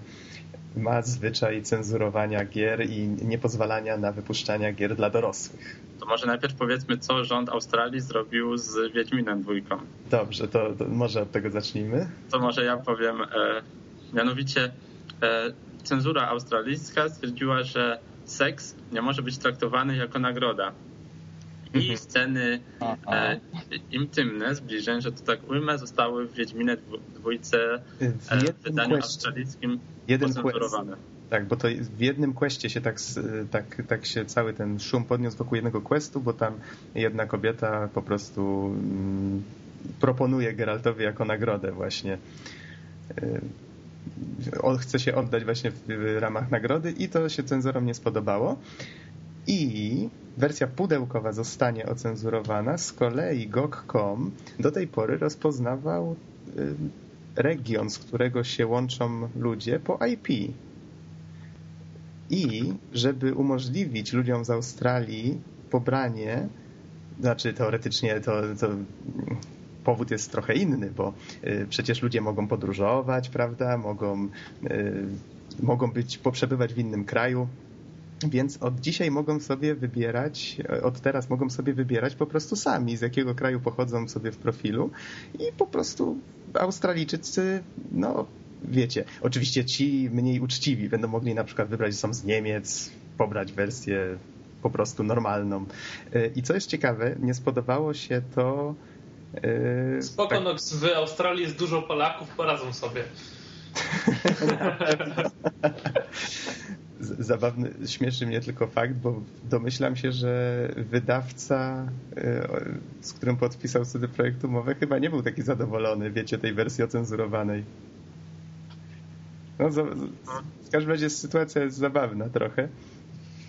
ma zwyczaj cenzurowania gier i niepozwalania na wypuszczania gier dla dorosłych. To może najpierw powiedzmy, co rząd Australii zrobił z Wiedźminem dwójką. Dobrze, to, to może od tego zacznijmy. To może ja powiem. E, mianowicie e, cenzura australijska stwierdziła, że seks nie może być traktowany jako nagroda. I mhm. sceny e, intymne, zbliżeń, że to tak ujmę, zostały w Wiedźminie dwójce e, w wydaniu australijskim jeden pocenzurowane. Tak, bo to w jednym questie się tak, tak, tak się cały ten szum podniósł wokół jednego questu, bo tam jedna kobieta po prostu mm, proponuje Geraltowi jako nagrodę właśnie. On chce się oddać właśnie w ramach nagrody i to się cenzorom nie spodobało. I wersja pudełkowa zostanie ocenzurowana. Z kolei GOG.com do tej pory rozpoznawał region, z którego się łączą ludzie po IP. I żeby umożliwić ludziom z Australii pobranie, znaczy teoretycznie to, to powód jest trochę inny, bo y, przecież ludzie mogą podróżować, prawda, mogą, y, mogą być, poprzebywać w innym kraju, więc od dzisiaj mogą sobie wybierać, od teraz mogą sobie wybierać po prostu sami, z jakiego kraju pochodzą sobie w profilu i po prostu Australijczycy, no wiecie, oczywiście ci mniej uczciwi będą mogli na przykład wybrać, że są z Niemiec, pobrać wersję po prostu normalną. I co jest ciekawe, nie spodobało się to. Yy, Spoko, tak... no w Australii jest dużo Polaków, poradzą sobie. Zabawny, śmieszy mnie tylko fakt, bo domyślam się, że wydawca, yy, z którym podpisał sobie projekt umowy, chyba nie był taki zadowolony, wiecie, tej wersji ocenzurowanej. No, w każdym razie sytuacja jest zabawna trochę.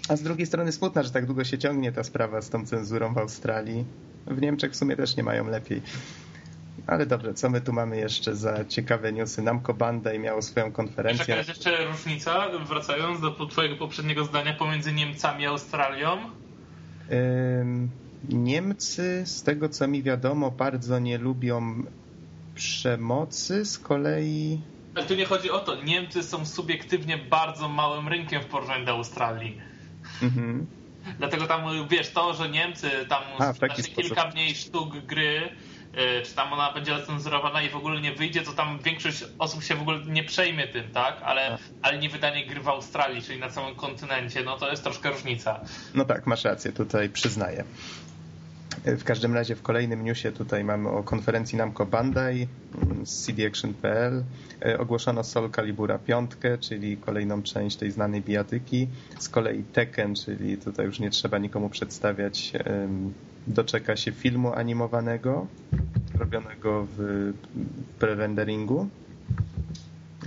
A z drugiej strony smutna, że tak długo się ciągnie ta sprawa z tą cenzurą w Australii. W Niemczech w sumie też nie mają lepiej. Ale dobrze, co my tu mamy jeszcze za ciekawe newsy? Namco Bandai miało swoją konferencję. Jaka jest jeszcze różnica, wracając do twojego poprzedniego zdania, pomiędzy Niemcami a Australią? Niemcy, z tego co mi wiadomo, bardzo nie lubią przemocy, z kolei ale tu nie chodzi o to. Niemcy są subiektywnie bardzo małym rynkiem w porównaniu do Australii. Mhm. Dlatego tam, wiesz, to, że Niemcy tam A, znaczy kilka mniej sztuk gry, czy tam ona będzie recenzurowana i w ogóle nie wyjdzie, to tam większość osób się w ogóle nie przejmie tym, tak? Ale, ale nie wydanie gry w Australii, czyli na całym kontynencie, no to jest troszkę różnica. No tak, masz rację, tutaj przyznaję. W każdym razie w kolejnym newsie tutaj mamy o konferencji Namco Bandai z cdaction.pl e, ogłoszono Soul Calibura 5, czyli kolejną część tej znanej bijatyki. Z kolei Tekken, czyli tutaj już nie trzeba nikomu przedstawiać, doczeka się filmu animowanego robionego w pre-renderingu.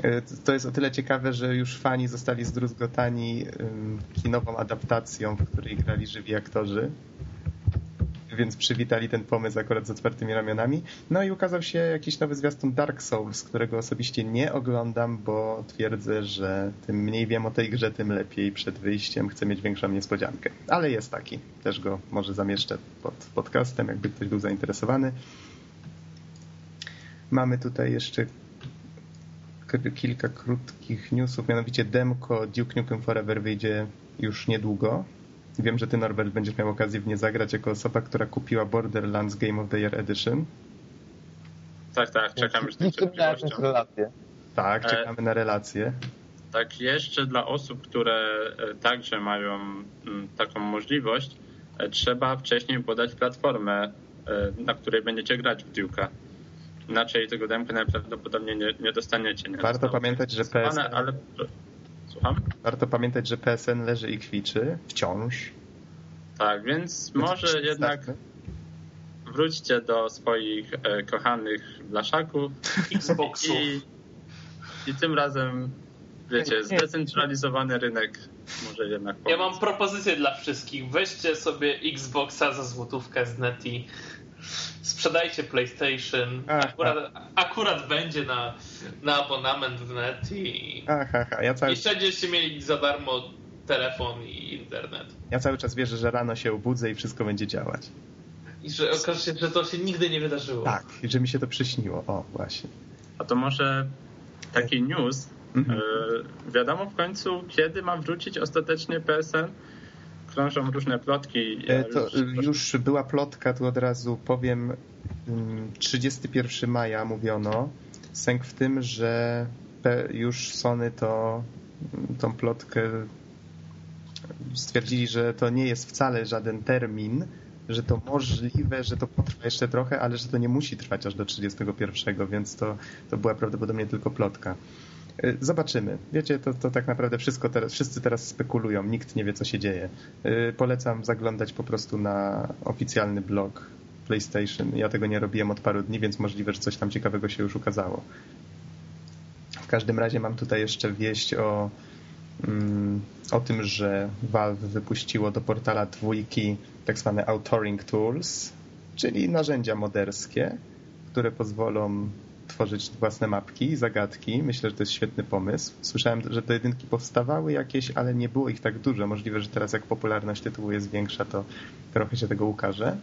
E, to jest o tyle ciekawe, że już fani zostali zdruzgotani kinową adaptacją, w której grali żywi aktorzy więc przywitali ten pomysł akurat z otwartymi ramionami. No i ukazał się jakiś nowy zwiastun Dark Souls, którego osobiście nie oglądam, bo twierdzę, że tym mniej wiem o tej grze, tym lepiej przed wyjściem. Chcę mieć większą niespodziankę. Ale jest taki. Też go może zamieszczę pod podcastem, jakby ktoś był zainteresowany. Mamy tutaj jeszcze kilka krótkich newsów, mianowicie demko Duke Nukem Forever wyjdzie już niedługo. Wiem, że ty, Norbert, będziesz miał okazję w nie zagrać jako osoba, która kupiła Borderlands Game of the Year Edition. Tak, tak, czekam już z niecierpliwością. Tak, e, czekamy na relacje. Tak, jeszcze dla osób, które e, także mają mm, taką możliwość, e, trzeba wcześniej podać platformę, na której będziecie grać w Duke'a. Inaczej tego demka najprawdopodobniej nie, nie dostaniecie. Nie Warto pamiętać, że PSN... Ale Słucham? Warto pamiętać, że PSN leży i kwiczy wciąż. Tak, więc może jednak wróćcie do swoich e, kochanych blaszaków Xboxów i, i tym razem wiecie, zdecentralizowany rynek może jednak pomóc. Ja mam propozycję dla wszystkich. Weźcie sobie Xboxa za złotówkę z Neti sprzedajcie PlayStation, akurat, akurat będzie na, na abonament w net i aha, aha. Ja cały... jeszcze będziecie mieli za darmo telefon i internet. Ja cały czas wierzę, że rano się obudzę i wszystko będzie działać. I że okaże się, że to się nigdy nie wydarzyło. Tak, i że mi się to przyśniło. O, właśnie. A to może taki news. Mhm. E, wiadomo w końcu, kiedy ma wrócić ostatecznie PSN? Krążą różne plotki. Ja e, to już, już była plotka, tu od razu powiem. 31 mm, maja mówiono. Sęk w tym, że już Sony to tą plotkę stwierdzili, że to nie jest wcale żaden termin, że to możliwe, że to potrwa jeszcze trochę, ale że to nie musi trwać aż do 31, więc to, to była prawdopodobnie tylko plotka. Y, zobaczymy. Wiecie, to, to tak naprawdę wszystko teraz, wszyscy teraz spekulują, nikt nie wie, co się dzieje. Y, polecam zaglądać po prostu na oficjalny blog PlayStation. Ja tego nie robiłem od paru dni, więc możliwe, że coś tam ciekawego się już ukazało. W każdym razie mam tutaj jeszcze wieść o, mm, o tym, że Valve wypuściło do portala dwójki tak zwane authoring tools, czyli narzędzia moderskie, które pozwolą tworzyć własne mapki, zagadki. Myślę, że to jest świetny pomysł. Słyszałem, że te jedynki powstawały jakieś, ale nie było ich tak dużo. Możliwe, że teraz jak popularność tytułu jest większa, to trochę się tego ukaże.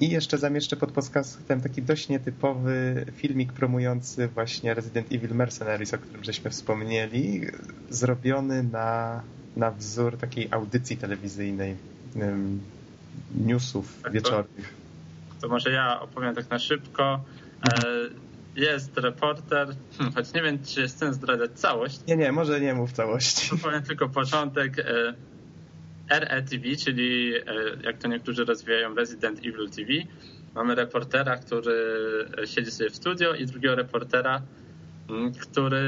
I jeszcze zamieszczę pod podcastem taki dość nietypowy filmik promujący właśnie Resident Evil Mercenaries, o którym żeśmy wspomnieli, zrobiony na, na wzór takiej audycji telewizyjnej, newsów tak, wieczornych. To, to może ja opowiem tak na szybko. E, jest reporter, hmm, choć nie wiem, czy chcę zdradzać całość. Nie, nie, może nie mów całości. Powiem tylko początek. E, RETV, czyli e, jak to niektórzy rozwijają Resident Evil TV. Mamy reportera, który siedzi sobie w studio i drugiego reportera, który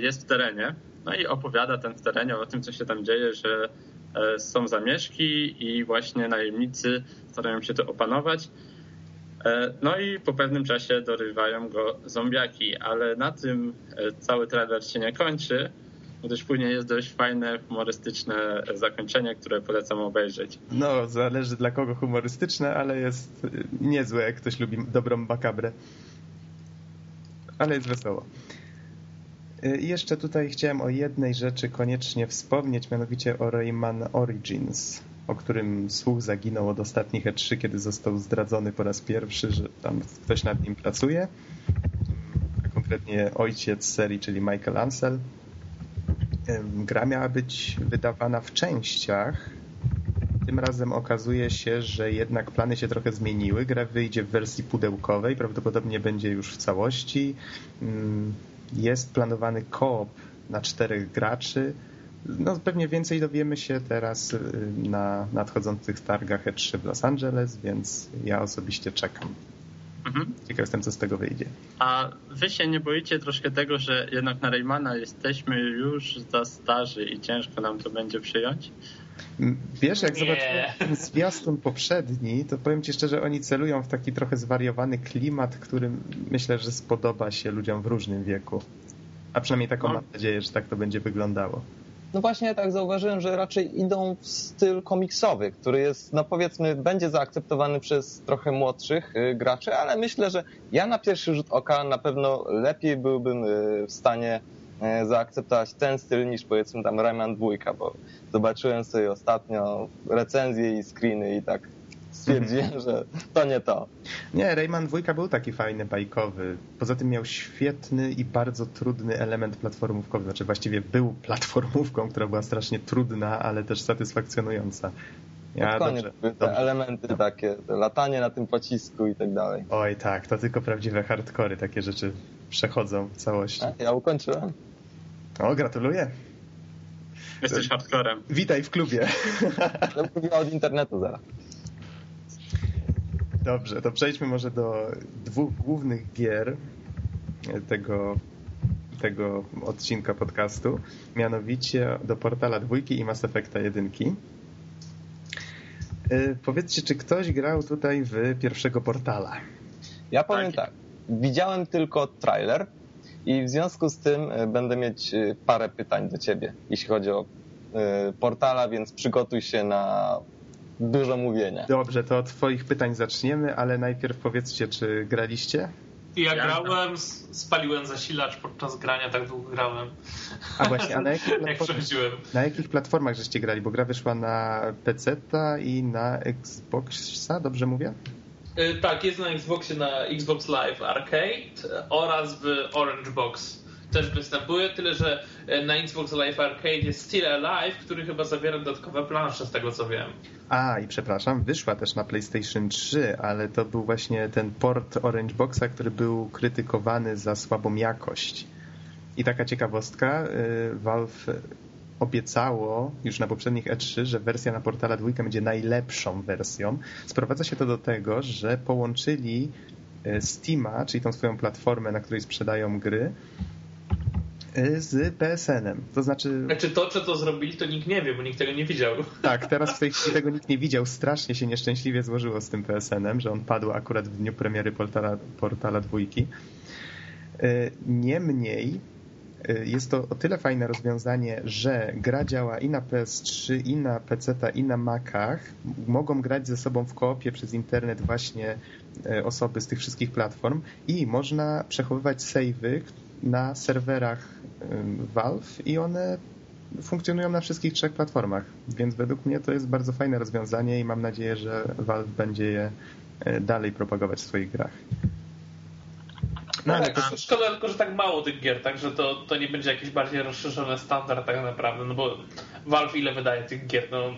jest w terenie. No i opowiada ten w terenie o tym, co się tam dzieje, że są zamieszki i właśnie najemnicy starają się to opanować. E, no i po pewnym czasie dorywają go zombiaki, ale na tym e, cały trailer się nie kończy, gdyż później jest dość fajne, humorystyczne zakończenie, które polecam obejrzeć. No, zależy dla kogo humorystyczne, ale jest e, niezłe, jak ktoś lubi dobrą makabrę. Ale jest wesoło. I jeszcze tutaj chciałem o jednej rzeczy koniecznie wspomnieć, mianowicie o Rayman Origins o którym słuch zaginął od ostatnich E3, kiedy został zdradzony po raz pierwszy, że tam ktoś nad nim pracuje. A konkretnie ojciec serii, czyli Michael Ansel. Gra miała być wydawana w częściach. Tym razem okazuje się, że jednak plany się trochę zmieniły. Gra wyjdzie w wersji pudełkowej, prawdopodobnie będzie już w całości. Jest planowany koop na czterech graczy no, pewnie więcej dowiemy się teraz y, na nadchodzących targach E3 w Los Angeles, więc ja osobiście czekam. Mhm. Ciekaw jestem, co z tego wyjdzie. A wy się nie boicie troszkę tego, że jednak na Raymana jesteśmy już za starzy i ciężko nam to będzie przyjąć? Wiesz, jak zobaczyłem ten zwiastun poprzedni, to powiem ci szczerze, oni celują w taki trochę zwariowany klimat, który myślę, że spodoba się ludziom w różnym wieku. A przynajmniej taką no. mam nadzieję, że tak to będzie wyglądało. No właśnie tak zauważyłem, że raczej idą w styl komiksowy, który jest, no powiedzmy, będzie zaakceptowany przez trochę młodszych y, graczy, ale myślę, że ja na pierwszy rzut oka na pewno lepiej byłbym y, w stanie y, zaakceptować ten styl niż powiedzmy tam Rayman 2, bo zobaczyłem sobie ostatnio recenzje i screeny i tak stwierdziłem, że to nie to. Nie, Rayman 2 był taki fajny, bajkowy. Poza tym miał świetny i bardzo trudny element platformówkowy. Znaczy właściwie był platformówką, która była strasznie trudna, ale też satysfakcjonująca. Ja koniec dobrze, te dobrze. elementy no. takie, latanie na tym pocisku i tak dalej. Oj tak, to tylko prawdziwe hardkory takie rzeczy przechodzą w całości. A, ja ukończyłem. O, gratuluję. Jesteś hardcorem. Witaj w klubie. Mówię od internetu zaraz. Dobrze, to przejdźmy może do dwóch głównych gier tego, tego odcinka podcastu, mianowicie do Portala dwójki i Mass Effecta jedynki. Yy, powiedzcie, czy ktoś grał tutaj w pierwszego Portala? Ja powiem tak. Widziałem tylko trailer i w związku z tym e, będę mieć e, parę pytań do ciebie, jeśli chodzi o Portala, więc przygotuj się na dużo mówienia. Dobrze, to od twoich pytań zaczniemy, ale najpierw powiedzcie, czy graliście? Ja grałem, spaliłem zasilacz podczas grania, tak długo grałem. A właśnie, a na jakich, platformach, na jakich platformach żeście grali? Bo gra wyszła na PC i na Xboxa, dobrze mówię? Y, tak, jest na Xboxie na Xbox Live Arcade oraz w Orange Box też występuje, tyle że e, na Xbox Live Arcade jest Still Alive, który chyba zawiera dodatkowe plansze, z tego co wiem. A, i przepraszam, wyszła też na PlayStation 3, ale to był właśnie ten port Orange Boxa, który był krytykowany za słabą jakość. I taka ciekawostka, e, Valve obiecało już na poprzednich E3, że wersja na portala dwójka będzie najlepszą wersją. Sprowadza się to do tego, że połączyli e, Steama, czyli tą swoją platformę, na której sprzedają gry, z PSN-em. To znaczy... Znaczy to, czy to zrobili, to nikt nie wie, bo nikt tego nie widział. Tak, teraz w tej chwili tego nikt nie widział. Strasznie się nieszczęśliwie złożyło z tym PSN-em, że on padł akurat w dniu premiery portala, portala dwójki. E, niemniej e, jest to o tyle fajne rozwiązanie, że gra działa i na PS3, i na PC, i na Macach. Mogą grać ze sobą w koopie przez internet właśnie e, osoby z tych wszystkich platform i można przechowywać savey na serwerach Valve i one funkcjonują na wszystkich trzech platformach, więc według mnie to jest bardzo fajne rozwiązanie i mam nadzieję, że Valve będzie je e, dalej propagować w swoich grach. No, ale tak, to... Szkoda tylko, że tak mało tych gier, także to, to nie będzie jakiś bardziej rozszerzony standard tak naprawdę, no bo Valve ile wydaje tych gier, no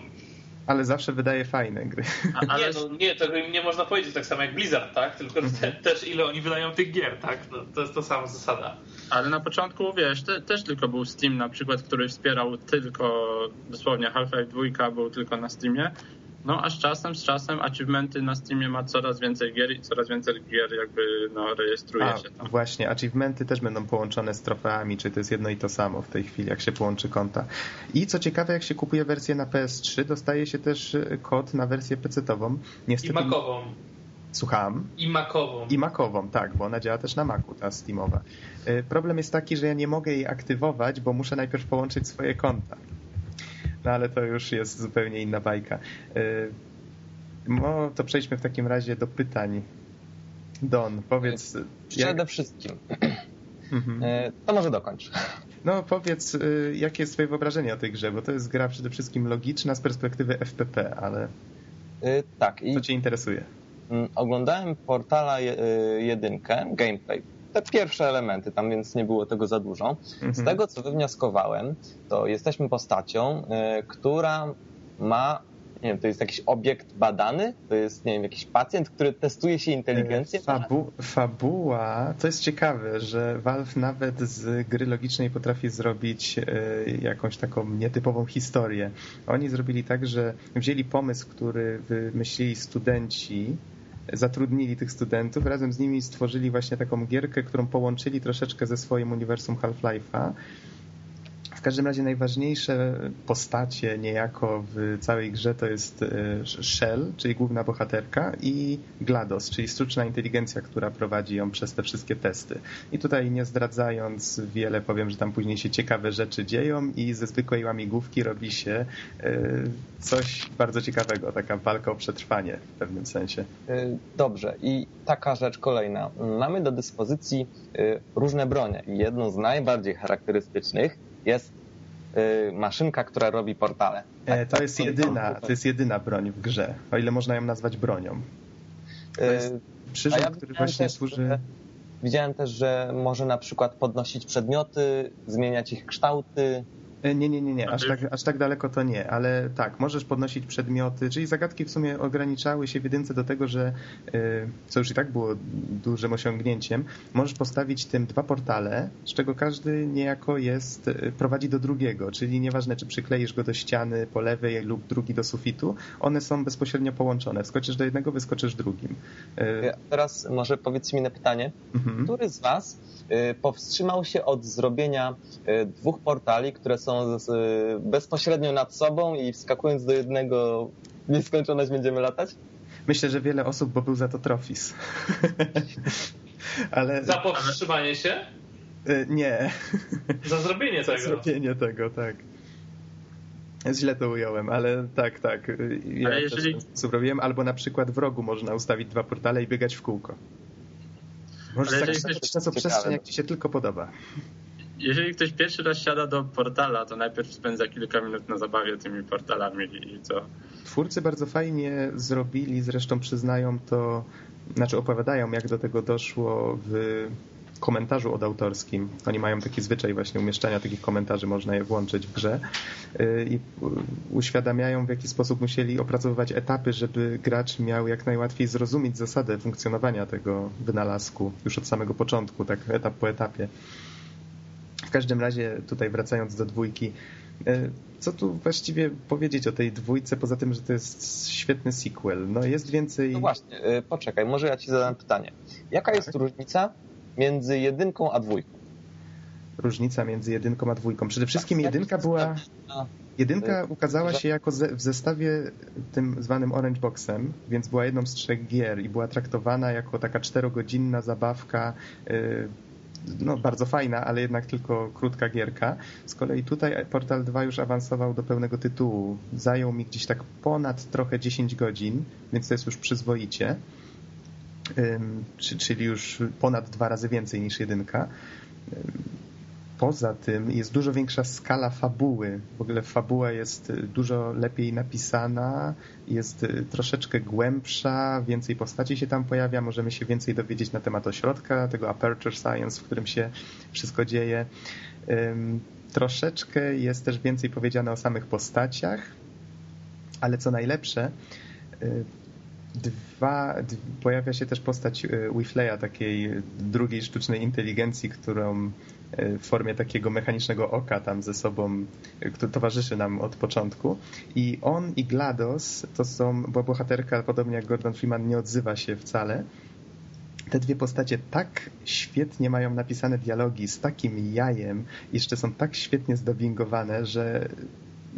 ale zawsze wydaje fajne gry. A, ale... Nie, no, nie, tego nie można powiedzieć tak samo jak Blizzard, tak? Tylko te, mhm. też ile oni wydają tych gier, tak? No, to jest to sama zasada. Ale na początku, wiesz, te, też tylko był Steam na przykład, który wspierał tylko, dosłownie Half-Life 2 był tylko na Steamie, no a z czasem, z czasem achievementy na Steamie ma coraz więcej gier i coraz więcej gier jakby no, rejestruje a, się tam. Właśnie, achievementy też będą połączone z trofeami, czy to jest jedno i to samo w tej chwili, jak się połączy konta. I co ciekawe, jak się kupuje wersję na PS3, dostaje się też kod na wersję PC-ową. Niestety... I makową. Słucham? I makową. I makową, tak, bo ona działa też na Macu, ta Steamowa. E, problem jest taki, że ja nie mogę jej aktywować, bo muszę najpierw połączyć swoje konta. No ale to już jest zupełnie inna bajka. Y, no to przejdźmy w takim razie do pytań. Don, powiedz... Przede jak... wszystkim. Mhm. Y, to może dokończ. No powiedz, y, jakie jest twoje wyobrażenie o tej grze, bo to jest gra przede wszystkim logiczna z perspektywy FPP, ale tak, co cię interesuje? Mm, oglądałem portala jedynkę, gameplay te pierwsze elementy, tam więc nie było tego za dużo. Mhm. Z tego, co wywnioskowałem, to jesteśmy postacią, y, która ma nie wiem, to jest jakiś obiekt badany, to jest, nie wiem, jakiś pacjent, który testuje się inteligencję. Fabu fabuła, to jest ciekawe, że Valve nawet z gry logicznej potrafi zrobić y, jakąś taką nietypową historię. Oni zrobili tak, że wzięli pomysł, który wymyślili studenci, zatrudnili tych studentów, razem z nimi stworzyli właśnie taką gierkę, którą połączyli troszeczkę ze swoim uniwersum Half-Life'a w każdym razie najważniejsze postacie niejako w całej grze to jest e, Shell, czyli główna bohaterka i GLaDOS, czyli sztuczna inteligencja, która prowadzi ją przez te wszystkie testy. I tutaj nie zdradzając wiele powiem, że tam później się ciekawe rzeczy dzieją i ze zwykłej łamigłówki robi się e, coś bardzo ciekawego, taka walka o przetrwanie w pewnym sensie. E, dobrze i taka rzecz kolejna. Mamy do dyspozycji różne bronie jedną z najbardziej charakterystycznych jest y, maszynka, która robi portale. E, to jest jedyna, to jest jedyna broń w grze, o ile można ją nazwać bronią. To jest y, przyrząd, ja który właśnie też, służy... Widziałem też, że może na przykład podnosić przedmioty, zmieniać ich kształty, E, nie, nie, nie, nie. Aż tak, aż tak daleko to nie, ale tak, możesz podnosić przedmioty, czyli zagadki w sumie ograniczały się w jedynce do tego, że e, co już i tak było dużym osiągnięciem, możesz postawić tym dwa portale, z czego każdy niejako jest, e, prowadzi do drugiego, czyli nieważne, czy przykleisz go do ściany po lewej lub drugi do sufitu, one są bezpośrednio połączone. Wskoczysz do jednego, wyskoczysz drugim. Teraz może powiedz mi na pytanie, mhm. który z Was powstrzymał się od zrobienia dwóch portali, które są są bezpośrednio nad sobą i wskakując do jednego w nieskończoność będziemy latać? Myślę, że wiele osób, bo był za to Trofis. Ale... Za powstrzymanie się? Nie. Za zrobienie tego. Za zrobienie tego, tak. Źle to ująłem, ale tak, tak. Ja ale jeżeli... robiłem, albo na przykład w rogu można ustawić dwa portale i biegać w kółko. Możesz zakrzyć czasoprzestrzeń, jak ci się tylko podoba. Jeżeli ktoś pierwszy raz siada do portala, to najpierw spędza kilka minut na zabawie tymi portalami i co? Twórcy bardzo fajnie zrobili, zresztą przyznają to, znaczy opowiadają, jak do tego doszło w komentarzu odautorskim. Oni mają taki zwyczaj właśnie umieszczania takich komentarzy, można je włączyć w grze y, i uświadamiają w jaki sposób musieli opracowywać etapy, żeby gracz miał jak najłatwiej zrozumieć zasadę funkcjonowania tego wynalazku już od samego początku, tak etap po etapie. W każdym razie tutaj wracając do dwójki, y, co tu właściwie powiedzieć o tej dwójce, poza tym, że to jest świetny sequel? No jest więcej... No właśnie, y, poczekaj, może ja ci zadam pytanie. Jaka jest tak. różnica między jedynką a dwójką? Różnica między jedynką a dwójką. Przede wszystkim tak, jedynka była... Jedynka ukazała się jako ze, w zestawie tym zwanym Orange Boxem, więc była jedną z trzech gier i była traktowana jako taka czterogodzinna zabawka, yy, no bardzo fajna, ale jednak tylko krótka gierka. Z kolei tutaj Portal 2 już awansował do pełnego tytułu. Zajął mi gdzieś tak ponad trochę 10 godzin, więc to jest już przyzwoicie czyli już ponad dwa razy więcej niż jedynka. Poza tym jest dużo większa skala fabuły. W ogóle fabuła jest dużo lepiej napisana, jest troszeczkę głębsza, więcej postaci się tam pojawia, możemy się więcej dowiedzieć na temat ośrodka, tego Aperture Science, w którym się wszystko dzieje. Troszeczkę jest też więcej powiedziane o samych postaciach, ale co najlepsze, Dwa, pojawia się też postać e, Wifleya, takiej drugiej sztucznej inteligencji, którą e, w formie takiego mechanicznego oka tam ze sobą, e, który towarzyszy nam od początku. I on i GLaDOS to są, bo bohaterka, podobnie jak Gordon Freeman, nie odzywa się wcale. Te dwie postacie tak świetnie mają napisane dialogi, z takim jajem, jeszcze są tak świetnie zdubbingowane, że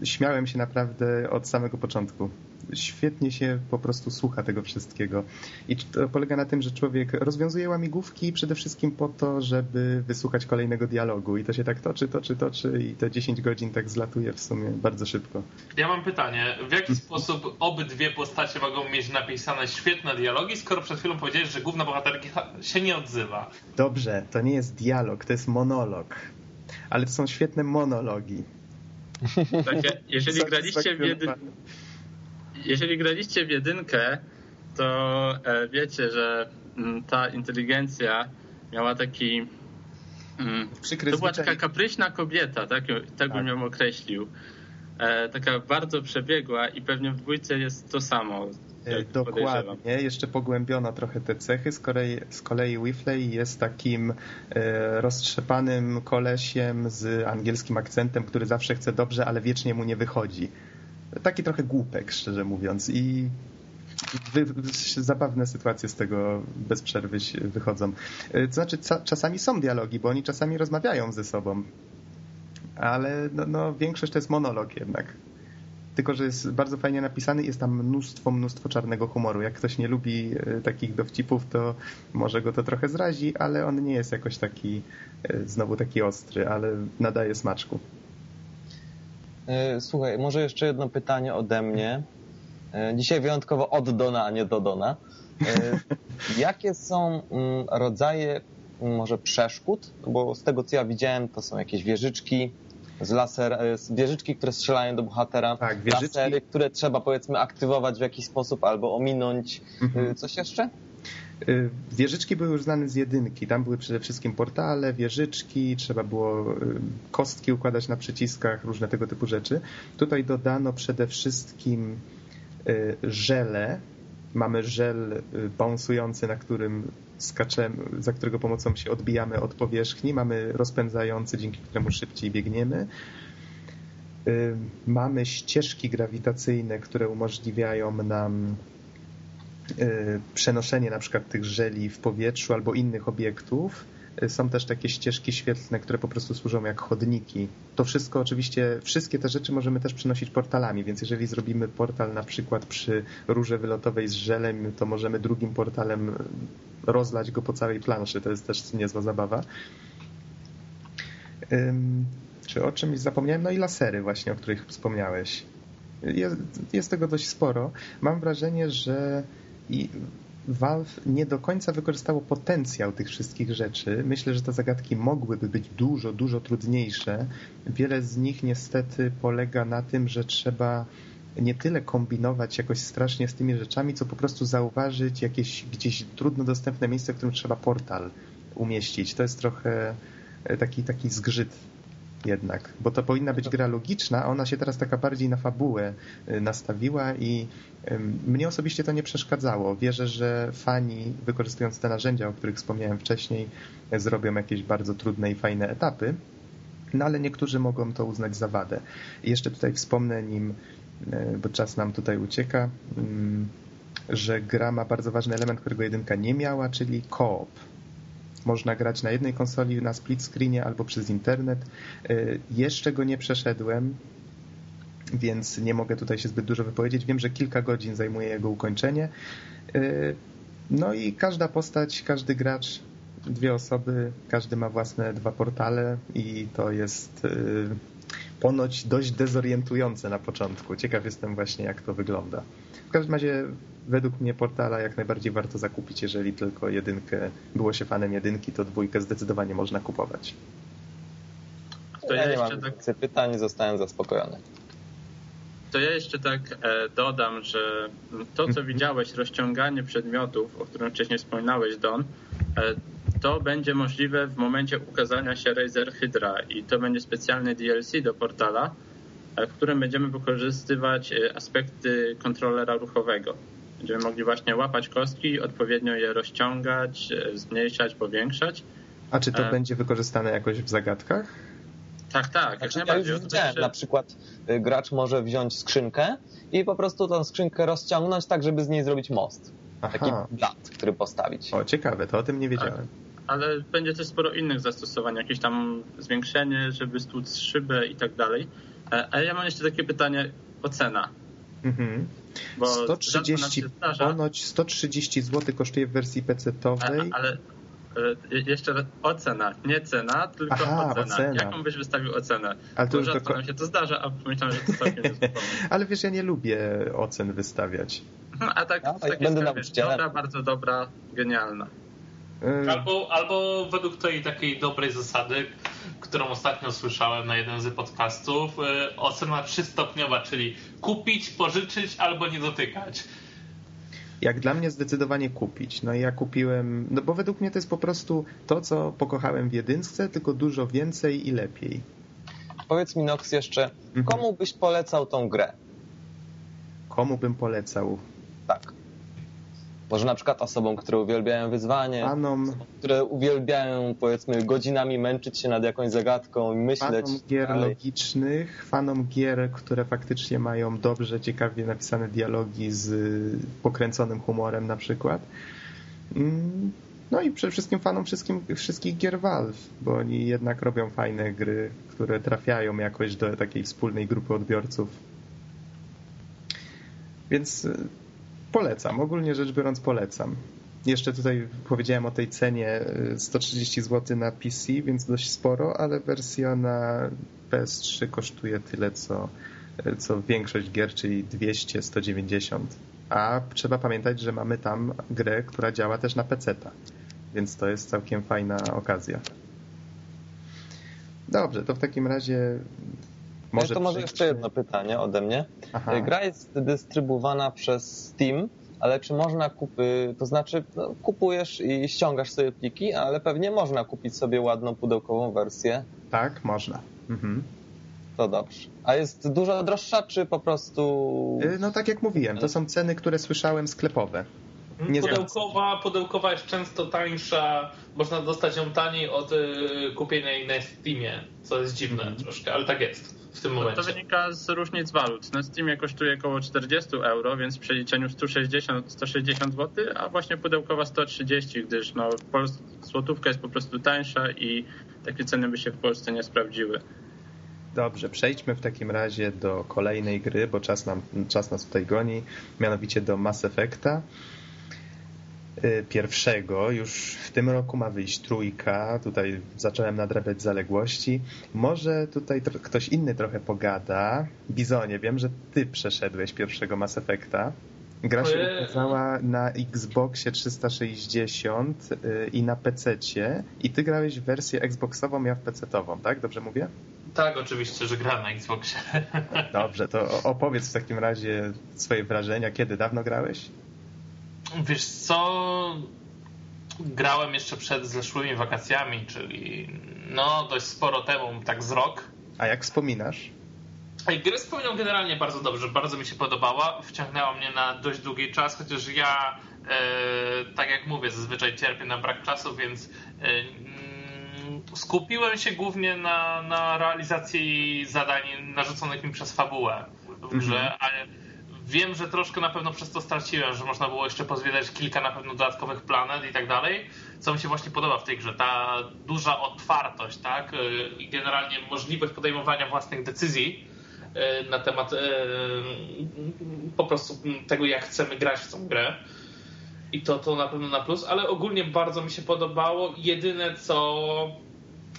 śmiałem się naprawdę od samego początku świetnie się po prostu słucha tego wszystkiego. I to polega na tym, że człowiek rozwiązuje łamigłówki przede wszystkim po to, żeby wysłuchać kolejnego dialogu. I to się tak toczy, toczy, toczy i te 10 godzin tak zlatuje w sumie bardzo szybko. Ja mam pytanie. W jaki sposób obydwie postacie mogą mieć napisane świetne dialogi, skoro przed chwilą powiedziałeś, że główna bohaterka się nie odzywa? Dobrze, to nie jest dialog, to jest monolog. Ale to są świetne monologi. Takie, jeżeli graliście w jeden jeżeli graliście w jedynkę, to e, wiecie, że mm, ta inteligencja miała taki mm, Przykry to była taka kapryśna kobieta, tak, tak bym tak. ją określił. E, taka bardzo przebiegła i pewnie w dwójce jest to samo. E, dokładnie, jeszcze pogłębiono trochę te cechy. Z kolei, z kolei Whifley jest takim roztrzepanym kolesiem z angielskim akcentem, który zawsze chce dobrze, ale wiecznie mu nie wychodzi taki trochę głupek, szczerze mówiąc. I wy, zabawne sytuacje z tego bez przerwy wychodzą. E, to znaczy, czasami są dialogi, bo oni czasami rozmawiają ze sobą, ale no, no, większość to jest monolog jednak. Tylko, że jest bardzo fajnie napisany jest tam mnóstwo, mnóstwo czarnego humoru. Jak ktoś nie lubi e, takich dowcipów, to może go to trochę zrazi, ale on nie jest jakoś taki, e, znowu taki ostry, ale nadaje smaczku. E, słuchaj, może jeszcze jedno pytanie ode mnie. E, dzisiaj wyjątkowo od Dona, a nie do Dona. E, jakie są mm, rodzaje mm, może przeszkód? Bo z tego, co ja widziałem, to są jakieś wieżyczki, z laser, wieżyczki, które strzelają do bohatera, tak, wieżyczki... lasery, które trzeba powiedzmy aktywować w jakiś sposób albo ominąć. Mhm. Coś jeszcze? Y, wieżyczki były już znane z jedynki. Tam były przede wszystkim portale, wieżyczki, trzeba było y, kostki układać na przyciskach, różne tego typu rzeczy. Tutaj dodano przede wszystkim y, żele. Mamy żel bąsujący, na którym skaczemy, za którego pomocą się odbijamy od powierzchni. Mamy rozpędzający, dzięki któremu szybciej biegniemy. Mamy ścieżki grawitacyjne, które umożliwiają nam przenoszenie na przykład tych żeli w powietrzu albo innych obiektów. E, są też takie ścieżki świetlne, które po prostu służą jak chodniki. To wszystko oczywiście, wszystkie te rzeczy możemy też przenosić portalami, więc jeżeli zrobimy portal na przykład przy rurze wylotowej z żelem, to możemy drugim portalem rozlać go po całej planszy. To jest też niezła zabawa. Czy o czymś zapomniałem? No i lasery właśnie, o których wspomniałeś. Jest, jest tego dość sporo. Mam wrażenie, że i Valve nie do końca wykorzystało potencjał tych wszystkich rzeczy. Myślę, że te zagadki mogłyby być dużo, dużo trudniejsze. Wiele z nich niestety polega na tym, że trzeba nie tyle kombinować jakoś strasznie z tymi rzeczami, co po prostu zauważyć jakieś gdzieś trudno dostępne miejsce, w którym trzeba portal umieścić. To jest trochę taki, taki zgrzyt jednak, bo to powinna być gra logiczna, a ona się teraz taka bardziej na fabułę y, nastawiła i mnie osobiście to nie przeszkadzało. Wierzę, że fani, wykorzystując te narzędzia, o których wspomniałem wcześniej, zrobią jakieś bardzo trudne i fajne etapy, no ale niektórzy mogą to uznać za wadę. Jeszcze tutaj wspomnę nim, y, bo czas nam tutaj ucieka, że gra ma bardzo ważny element, którego jedynka nie miała, czyli koop można grać na jednej konsoli, na split screenie albo przez internet. Y, jeszcze go nie przeszedłem, więc nie mogę tutaj się zbyt dużo wypowiedzieć. Wiem, że kilka godzin zajmuje jego ukończenie. Y, no i każda postać, każdy gracz, dwie osoby, każdy ma własne dwa portale i to jest y, ponoć dość dezorientujące na początku. Ciekaw jestem właśnie, jak to wygląda. W każdym razie według mnie portala jak najbardziej warto zakupić, jeżeli tylko jedynkę, było się fanem jedynki, to dwójkę zdecydowanie można kupować. To ja, ja mam tak... pytań, zostałem zaspokojony. To ja jeszcze tak e, dodam, że to, co widziałeś, rozciąganie przedmiotów, o którym wcześniej wspominałeś, Don, e, to będzie możliwe w momencie ukazania się Razer Hydra i to będzie specjalny DLC do portala, e, w którym będziemy wykorzystywać aspekty kontrolera ruchowego. Będziemy mogli właśnie łapać kostki, odpowiednio je rozciągać, e, zmniejszać, powiększać. A czy to e... będzie wykorzystane jakoś w zagadkach? Tak, tak. Znaczy, jak najbardziej. Ja Na przykład y, gracz może wziąć skrzynkę i po prostu tą skrzynkę rozciągnąć tak, żeby z niej zrobić most. Aha. Taki blat, który postawić. O, ciekawe, to o tym nie wiedziałem. Tak. Ale będzie też sporo innych zastosowań, jakieś tam zwiększenie, żeby stłuc szybę i tak dalej. E, a ja mam jeszcze takie pytanie, ocena. Mhm. Bo 130, ponoć 130 zł kosztuje w wersji PC-owej. Ale, ale jeszcze ocena, nie cena, tylko Aha, ocena. ocena. Jaką byś wystawił ocenę? Ale to Bo rzadko do... nam się to zdarza, a myślałem, że to całkiem jest Ale wiesz, ja nie lubię ocen wystawiać. A tak, no, tak będę jest, dobra, bardzo dobra, genialna. Albo, albo według tej takiej dobrej zasady, którą ostatnio słyszałem na jednym z podcastów, y, ocena trzystopniowa, czyli kupić, pożyczyć albo nie dotykać. Jak dla mnie zdecydowanie kupić. No ja kupiłem, no bo według mnie to jest po prostu to, co pokochałem w jedynce, tylko dużo więcej i lepiej. Powiedz mi Nox jeszcze, mhm. komu byś polecał tą grę? Komu bym polecał? Tak. Może na przykład osobom, które uwielbiają wyzwanie, fanom, które uwielbiają powiedzmy godzinami męczyć się nad jakąś zagadką i myśleć. Fanom gier dalej. logicznych, fanom gier, które faktycznie mają dobrze, ciekawie napisane dialogi z pokręconym humorem na przykład. Mm, no i przede wszystkim fanom wszystkim, wszystkich gier Valve, bo oni jednak robią fajne gry, które trafiają jakoś do takiej wspólnej grupy odbiorców. Więc Polecam, ogólnie rzecz biorąc polecam. Jeszcze tutaj powiedziałem o tej cenie 130 y, zł na PC, więc dość sporo, ale wersja na PS3 kosztuje tyle, co, y, co większość gier, czyli 200-190. A trzeba pamiętać, że mamy tam grę, która działa też na PC-ta, więc to jest całkiem fajna okazja. Dobrze, to w takim razie może to może jeszcze jedno pytanie ode mnie. Aha. Gra jest dystrybuowana przez Steam, ale czy można kupy, to znaczy no, kupujesz i ściągasz sobie pliki, ale pewnie można kupić sobie ładną pudełkową wersję. Tak, można. Mhm. To dobrze. A jest dużo droższa, czy po prostu... Y, no tak jak mówiłem, to są ceny, które słyszałem sklepowe. Nie pudełkowa, pudełkowa jest często tańsza, można dostać ją taniej od y, kupienia jej na Steamie, co jest dziwne mm. troszkę, ale tak jest w tym momencie. To wynika z różnic walut. Na Steamie kosztuje około 40 euro, więc w przeliczeniu 160, 160 zł, a właśnie pudełkowa 130, gdyż no, złotówka jest po prostu tańsza i takie ceny by się w Polsce nie sprawdziły. Dobrze, przejdźmy w takim razie do kolejnej gry, bo czas, nam, czas nas tutaj goni, mianowicie do Mass Effecta. Pierwszego. Już w tym roku ma wyjść trójka. Tutaj zacząłem nadrabiać zaległości. Może tutaj ktoś inny trochę pogada. Bizonie, wiem, że ty przeszedłeś pierwszego Mass Effecta. Gra się ukazała na Xboxie 360 y, i na PC-cie i ty grałeś w wersję Xboxową, ja w PC-tową, tak? Dobrze mówię? Tak, oczywiście, że gram na Xboxie. Dobrze, to opowiedz w takim razie swoje wrażenia. Kiedy dawno grałeś? Wiesz co, grałem jeszcze przed zeszłymi wakacjami, czyli no dość sporo temu, tak z rok. A jak wspominasz? Grę wspominam generalnie bardzo dobrze, bardzo mi się podobała, wciągnęła mnie na dość długi czas, chociaż ja, e, tak jak mówię, zazwyczaj cierpię na brak czasu, więc e, mm, skupiłem się głównie na, na realizacji zadań narzuconych mi przez fabułę w grze, mm -hmm. Wiem, że troszkę na pewno przez to straciłem, że można było jeszcze pozwiedzać kilka na pewno dodatkowych planet i tak dalej, co mi się właśnie podoba w tej grze, ta duża otwartość, tak, e, i generalnie możliwość podejmowania własnych decyzji, E, na temat e, po prostu tego, jak chcemy grać w tą grę. I to, to na pewno na plus, ale ogólnie bardzo mi się podobało. Jedyne, co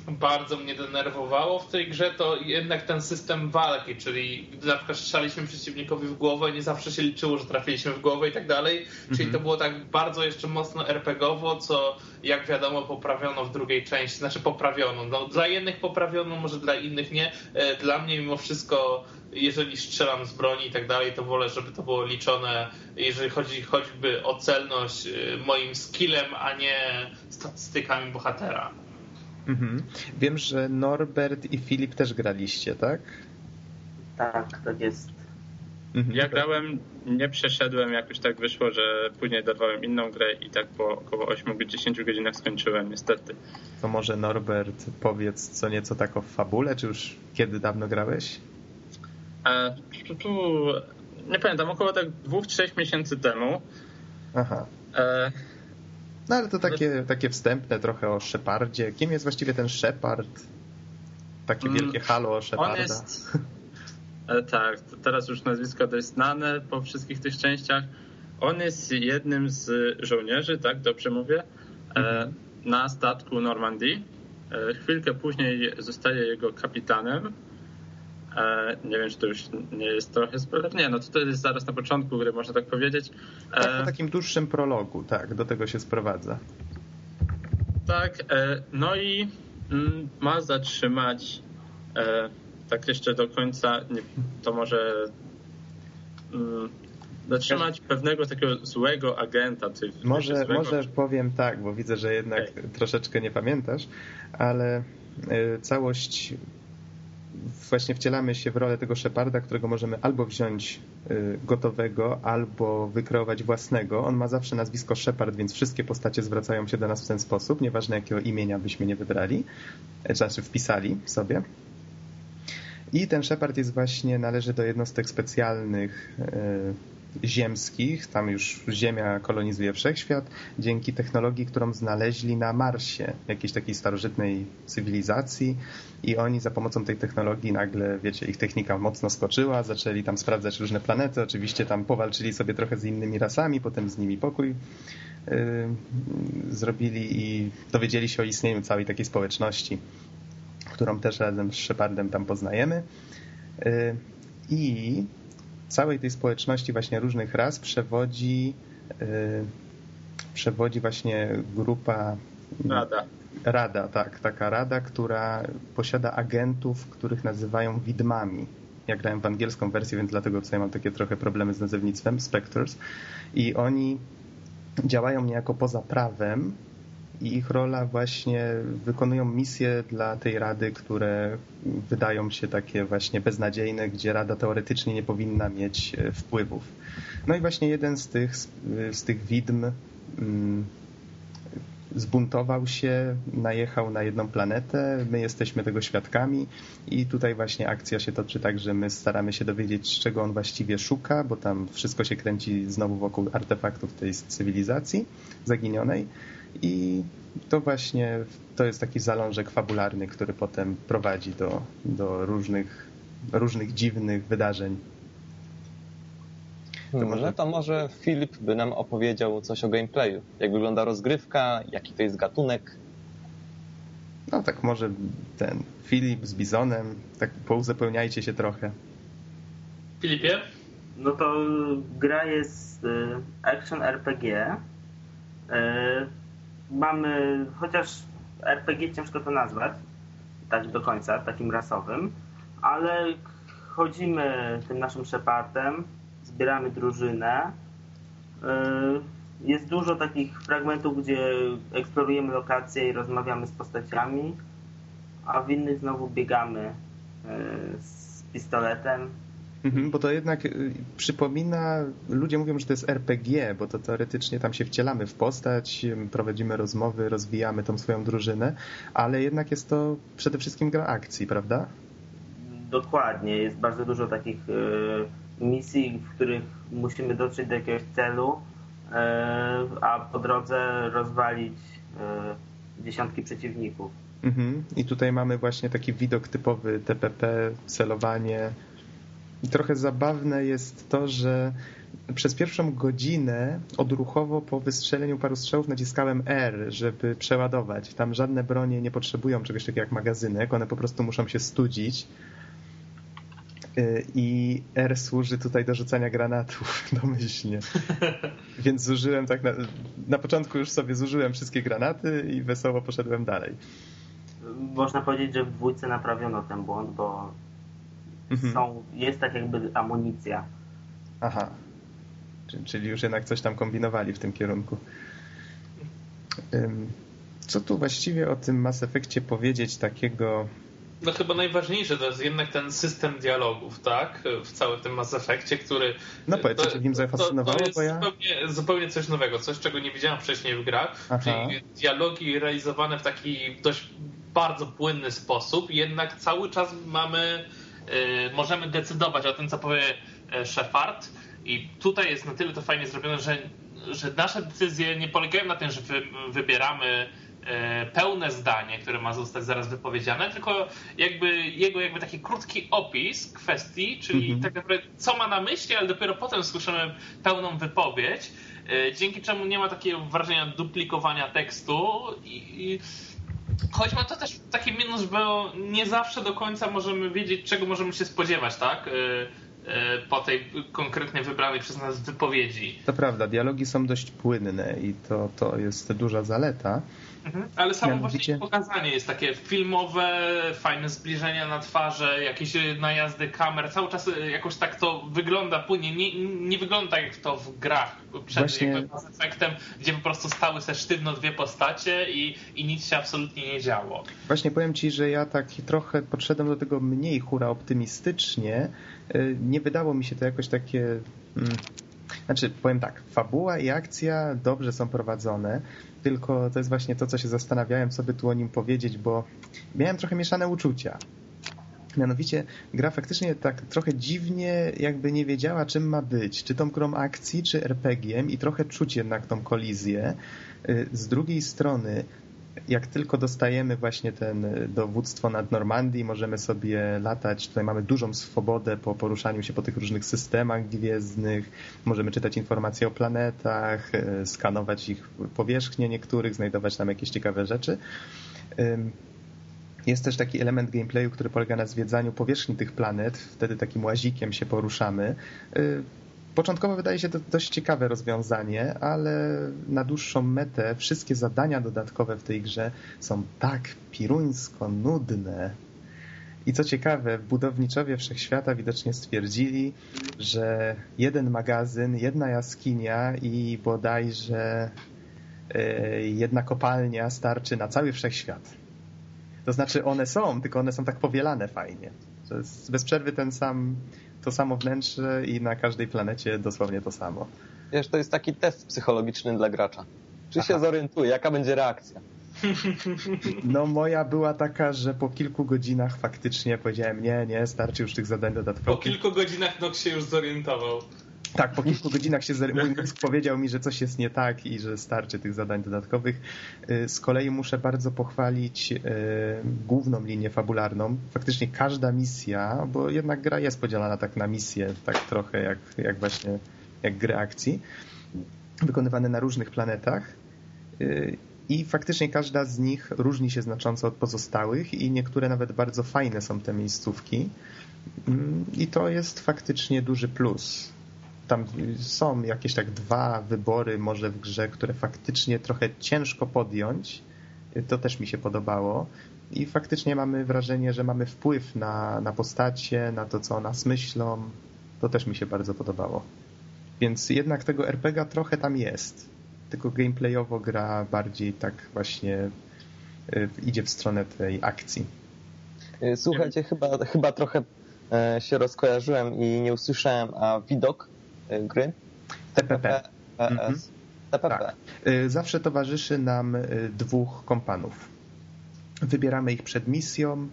bardzo mnie denerwowało w tej grze, to jednak ten system walki, czyli gdy na przykład strzelaliśmy przeciwnikowi w głowę, nie zawsze się liczyło, że trafiliśmy w głowę i tak dalej. Czyli to mhm. było tak bardzo jeszcze mocno RPGowo, co jak wiadomo poprawiono w drugiej części, znaczy poprawiono. No, dla jednych poprawiono, może dla innych nie. E, dla mnie mimo wszystko jeżeli strzelam z broni i tak dalej, to wolę, żeby to było liczone, jeżeli chodzi choćby o celność, e, moim skillem, a nie statystykami bohatera. Mhm. Wiem, że Norbert i Filip też graliście, tak? Tak, tak jest. Mhm. Ja grałem, nie przeszedłem, jakoś tak wyszło, że później dorwałem inną grę i tak po około 8-10 godzinach skończyłem, niestety. To może Norbert powiedz co nieco tak o fabule, czy już kiedy dawno grałeś? E, tu, tu, nie pamiętam, około tak 2-3 miesięcy temu. Aha. E, no ale to takie, takie wstępne trochę o Shepardzie. Kim jest właściwie ten Shepard? Takie mm, wielkie halo o Sheparda. On jest... E, tak, teraz już nazwisko dość znane po wszystkich tych częściach. On jest jednym z żołnierzy, tak, dobrze mówię, mhm. na statku Normandii. E, chwilkę później zostaje jego kapitanem E, nie wiem, czy to już nie jest trochę spoiler. Nie, no to, to jest zaraz na początku gry, można tak powiedzieć. Tak, po takim dłuższym prologu, tak, do tego się sprowadza. Tak, e, no i mm, ma zatrzymać e, tak jeszcze do końca, to może mm, zatrzymać pewnego takiego złego agenta. może, złego... może powiem tak, bo widzę, że jednak okay. troszeczkę nie pamiętasz, ale całość właśnie wcielamy się w rolę tego Sheparda, którego możemy albo wziąć y, gotowego, albo wykreować własnego. On ma zawsze nazwisko Shepard, więc wszystkie postacie zwracają się do nas w ten sposób, nieważne jakiego imienia byśmy nie wybrali, e, znaczy wpisali sobie. I ten Shepard jest właśnie, należy do jednostek specjalnych y, ziemskich, tam już Ziemia kolonizuje wszechświat, dzięki technologii, którą znaleźli na Marsie, jakiejś takiej starożytnej cywilizacji i oni za pomocą tej technologii nagle, wiecie, ich technika mocno skoczyła, zaczęli tam sprawdzać różne planety, oczywiście tam powalczyli sobie trochę z innymi rasami, potem z nimi pokój yy, zrobili i dowiedzieli się o istnieniu całej takiej społeczności, którą też razem z Shepardem tam poznajemy. Yy, I całej tej społeczności właśnie różnych ras przewodzi yy, przewodzi właśnie grupa Rada. Rada, tak, taka rada, która posiada agentów, których nazywają widmami. Ja grałem w angielską wersję, więc dlatego tutaj mam takie trochę problemy z nazewnictwem, Spectres. I oni działają niejako poza prawem i ich rola właśnie wykonują misje dla tej rady, które wydają się takie właśnie beznadziejne, gdzie rada teoretycznie nie powinna mieć e, wpływów. No i właśnie jeden z tych, z tych widm mm, zbuntował się, najechał na jedną planetę, my jesteśmy tego świadkami i tutaj właśnie akcja się toczy tak, że my staramy się dowiedzieć, czego on właściwie szuka, bo tam wszystko się kręci znowu wokół artefaktów tej cywilizacji zaginionej i to właśnie to jest taki zalążek fabularny, który potem prowadzi do, do różnych, różnych dziwnych wydarzeń. To hmm, może... No to może Filip by nam opowiedział coś o gameplayu. Jak wygląda rozgrywka, jaki to jest gatunek. No tak może ten Filip z Bizonem, tak pouzupełniajcie się trochę. Filipie? No to gra jest y, action RPG. Y, mamy, chociaż RPG ciężko to nazwać, tak do końca, takim rasowym, ale chodzimy tym naszym Shepardem, zbieramy drużynę. Y, jest dużo takich fragmentów, gdzie eksplorujemy lokacje i rozmawiamy z postaciami, a w innych znowu biegamy z pistoletem Mhm, bo to jednak y, przypomina, ludzie mówią, że to jest RPG, bo to teoretycznie tam się wcielamy w postać, prowadzimy rozmowy, rozwijamy tą swoją drużynę, ale jednak jest to przede wszystkim gra akcji, prawda? Dokładnie, jest bardzo dużo takich y, misji, w których musimy dotrzeć do jakiegoś celu, y, a po drodze rozwalić dziesiątki przeciwników. Mhm. I tutaj mamy właśnie taki widok typowy TPP, celowanie, trochę zabawne jest to, że przez pierwszą godzinę odruchowo po wystrzeleniu paru strzałów naciskałem R, żeby przeładować. Tam żadne bronie nie potrzebują czegoś takiego jak magazynek, one po prostu muszą się studzić. Y, I R służy tutaj do rzucania granatów domyślnie. Więc zużyłem tak na, na początku już sobie zużyłem wszystkie granaty i wesoło poszedłem dalej. Można powiedzieć, że w dwójce naprawiono ten błąd, bo mhm. są, jest tak jakby amunicja. Aha. Czyli już jednak coś tam kombinowali w tym kierunku. Co tu właściwie o tym Mass Effectie powiedzieć takiego... No chyba najważniejsze to jest jednak ten system dialogów, tak? W całym tym Mass Effectie, który... No powiedz, co cię nim zafascynowało, to, to jest bo ja... zupełnie, zupełnie coś nowego, coś, czego nie widziałem wcześniej w grach, Aha. czyli dialogi realizowane w taki dość bardzo płynny sposób, jednak cały czas mamy możemy decydować o tym, co powie e, Shepard. I tutaj jest na tyle to fajnie zrobione, że, że nasze decyzje nie polegają na tym, że wy, wybieramy e, pełne zdanie, które ma zostać zaraz wypowiedziane, tylko jakby jego jakby taki krótki opis kwestii, czyli mhm. tak naprawdę co ma na myśli, ale dopiero potem słyszymy pełną wypowiedź, e, dzięki czemu nie ma takiego wrażenia duplikowania tekstu i, i Choć ma to też taki minus, bo nie zawsze do końca możemy wiedzieć, czego możemy się spodziewać, tak? Y, po tej konkretnej wybranej przez nas wypowiedzi. To prawda, dialogi są dość płynne i to, to jest duża zaleta. Mhm. Ale samo Mianowicie... właśnie pokazanie jest takie filmowe, fajne zbliżenia na twarze, jakieś najazdy kamer, cały czas jakoś tak to wygląda płynnie. Nie, nie wygląda jak to w grach przed właśnie... Mass Effectem, gdzie po prostu stały se sztywno dwie postacie i, i nic się absolutnie nie działo. Właśnie powiem Ci, że ja tak trochę podszedłem do tego mniej hura optymistycznie. Y, nie wydało mi się to jakoś takie... Mm, znaczy, powiem tak, fabuła i akcja dobrze są prowadzone, tylko to jest właśnie to, co się zastanawiałem, co by tu o nim powiedzieć, bo miałem trochę mieszane uczucia. Mianowicie gra faktycznie tak trochę dziwnie jakby nie wiedziała, czym ma być. Czy tą grą akcji, czy RPG-iem i trochę czuć jednak tą kolizję. Y, z drugiej strony jak tylko dostajemy właśnie ten e, dowództwo nad Normandii, możemy sobie latać, tutaj mamy dużą swobodę po poruszaniu się po tych różnych systemach gwiezdnych, możemy czytać informacje o planetach, e, skanować ich powierzchnię niektórych, znajdować tam jakieś ciekawe rzeczy. Jest też taki element gameplayu, który polega na zwiedzaniu powierzchni tych planet, wtedy takim łazikiem się poruszamy. Początkowo wydaje się to dość ciekawe rozwiązanie, ale na dłuższą metę wszystkie zadania dodatkowe w tej grze są tak piruńsko nudne. I co ciekawe, budowniczowie wszechświata widocznie stwierdzili, że jeden magazyn, jedna jaskinia i bodajże e, jedna kopalnia starczy na cały wszechświat. To znaczy one są, tylko one są tak powielane fajnie. To jest bez przerwy ten sam to samo wnętrze i na każdej planecie dosłownie to samo. Wiesz, to jest taki test psychologiczny dla gracza. Czy Aha. się zorientuje, jaka będzie reakcja? No moja była taka, że po kilku godzinach faktycznie powiedziałem nie, nie, starczy już tych zadań dodatkowych. Po kilku godzinach Nox się już zorientował. Tak, po kilku godzinach się mój mózg powiedział mi, że coś jest nie tak i że starczy tych zadań dodatkowych. Y, z kolei muszę bardzo pochwalić y, główną linię fabularną. Faktycznie każda misja, bo jednak gra jest podzielana tak na misję, tak trochę jak, jak właśnie jak gry akcji, wykonywane na różnych planetach. I faktycznie każda z nich różni się znacząco od pozostałych i niektóre nawet bardzo fajne są te miejscówki. Mm, I to jest faktycznie duży plus. Tam są jakieś tak dwa wybory może w grze, które faktycznie trochę ciężko podjąć. To też mi się podobało. I faktycznie mamy wrażenie, że mamy wpływ na, na postacie, na to, co o nas myślą. To też mi się bardzo podobało. Więc jednak tego RPGa trochę tam jest tylko gameplayowo gra bardziej tak właśnie y, idzie w stronę tej akcji. Y, słuchajcie, chyba, chyba trochę e, się rozkojarzyłem i nie usłyszałem, a widok gry? TPP. Mhm. TPP. Tak. Y, zawsze towarzyszy nam dwóch kompanów. Wybieramy ich przed misją.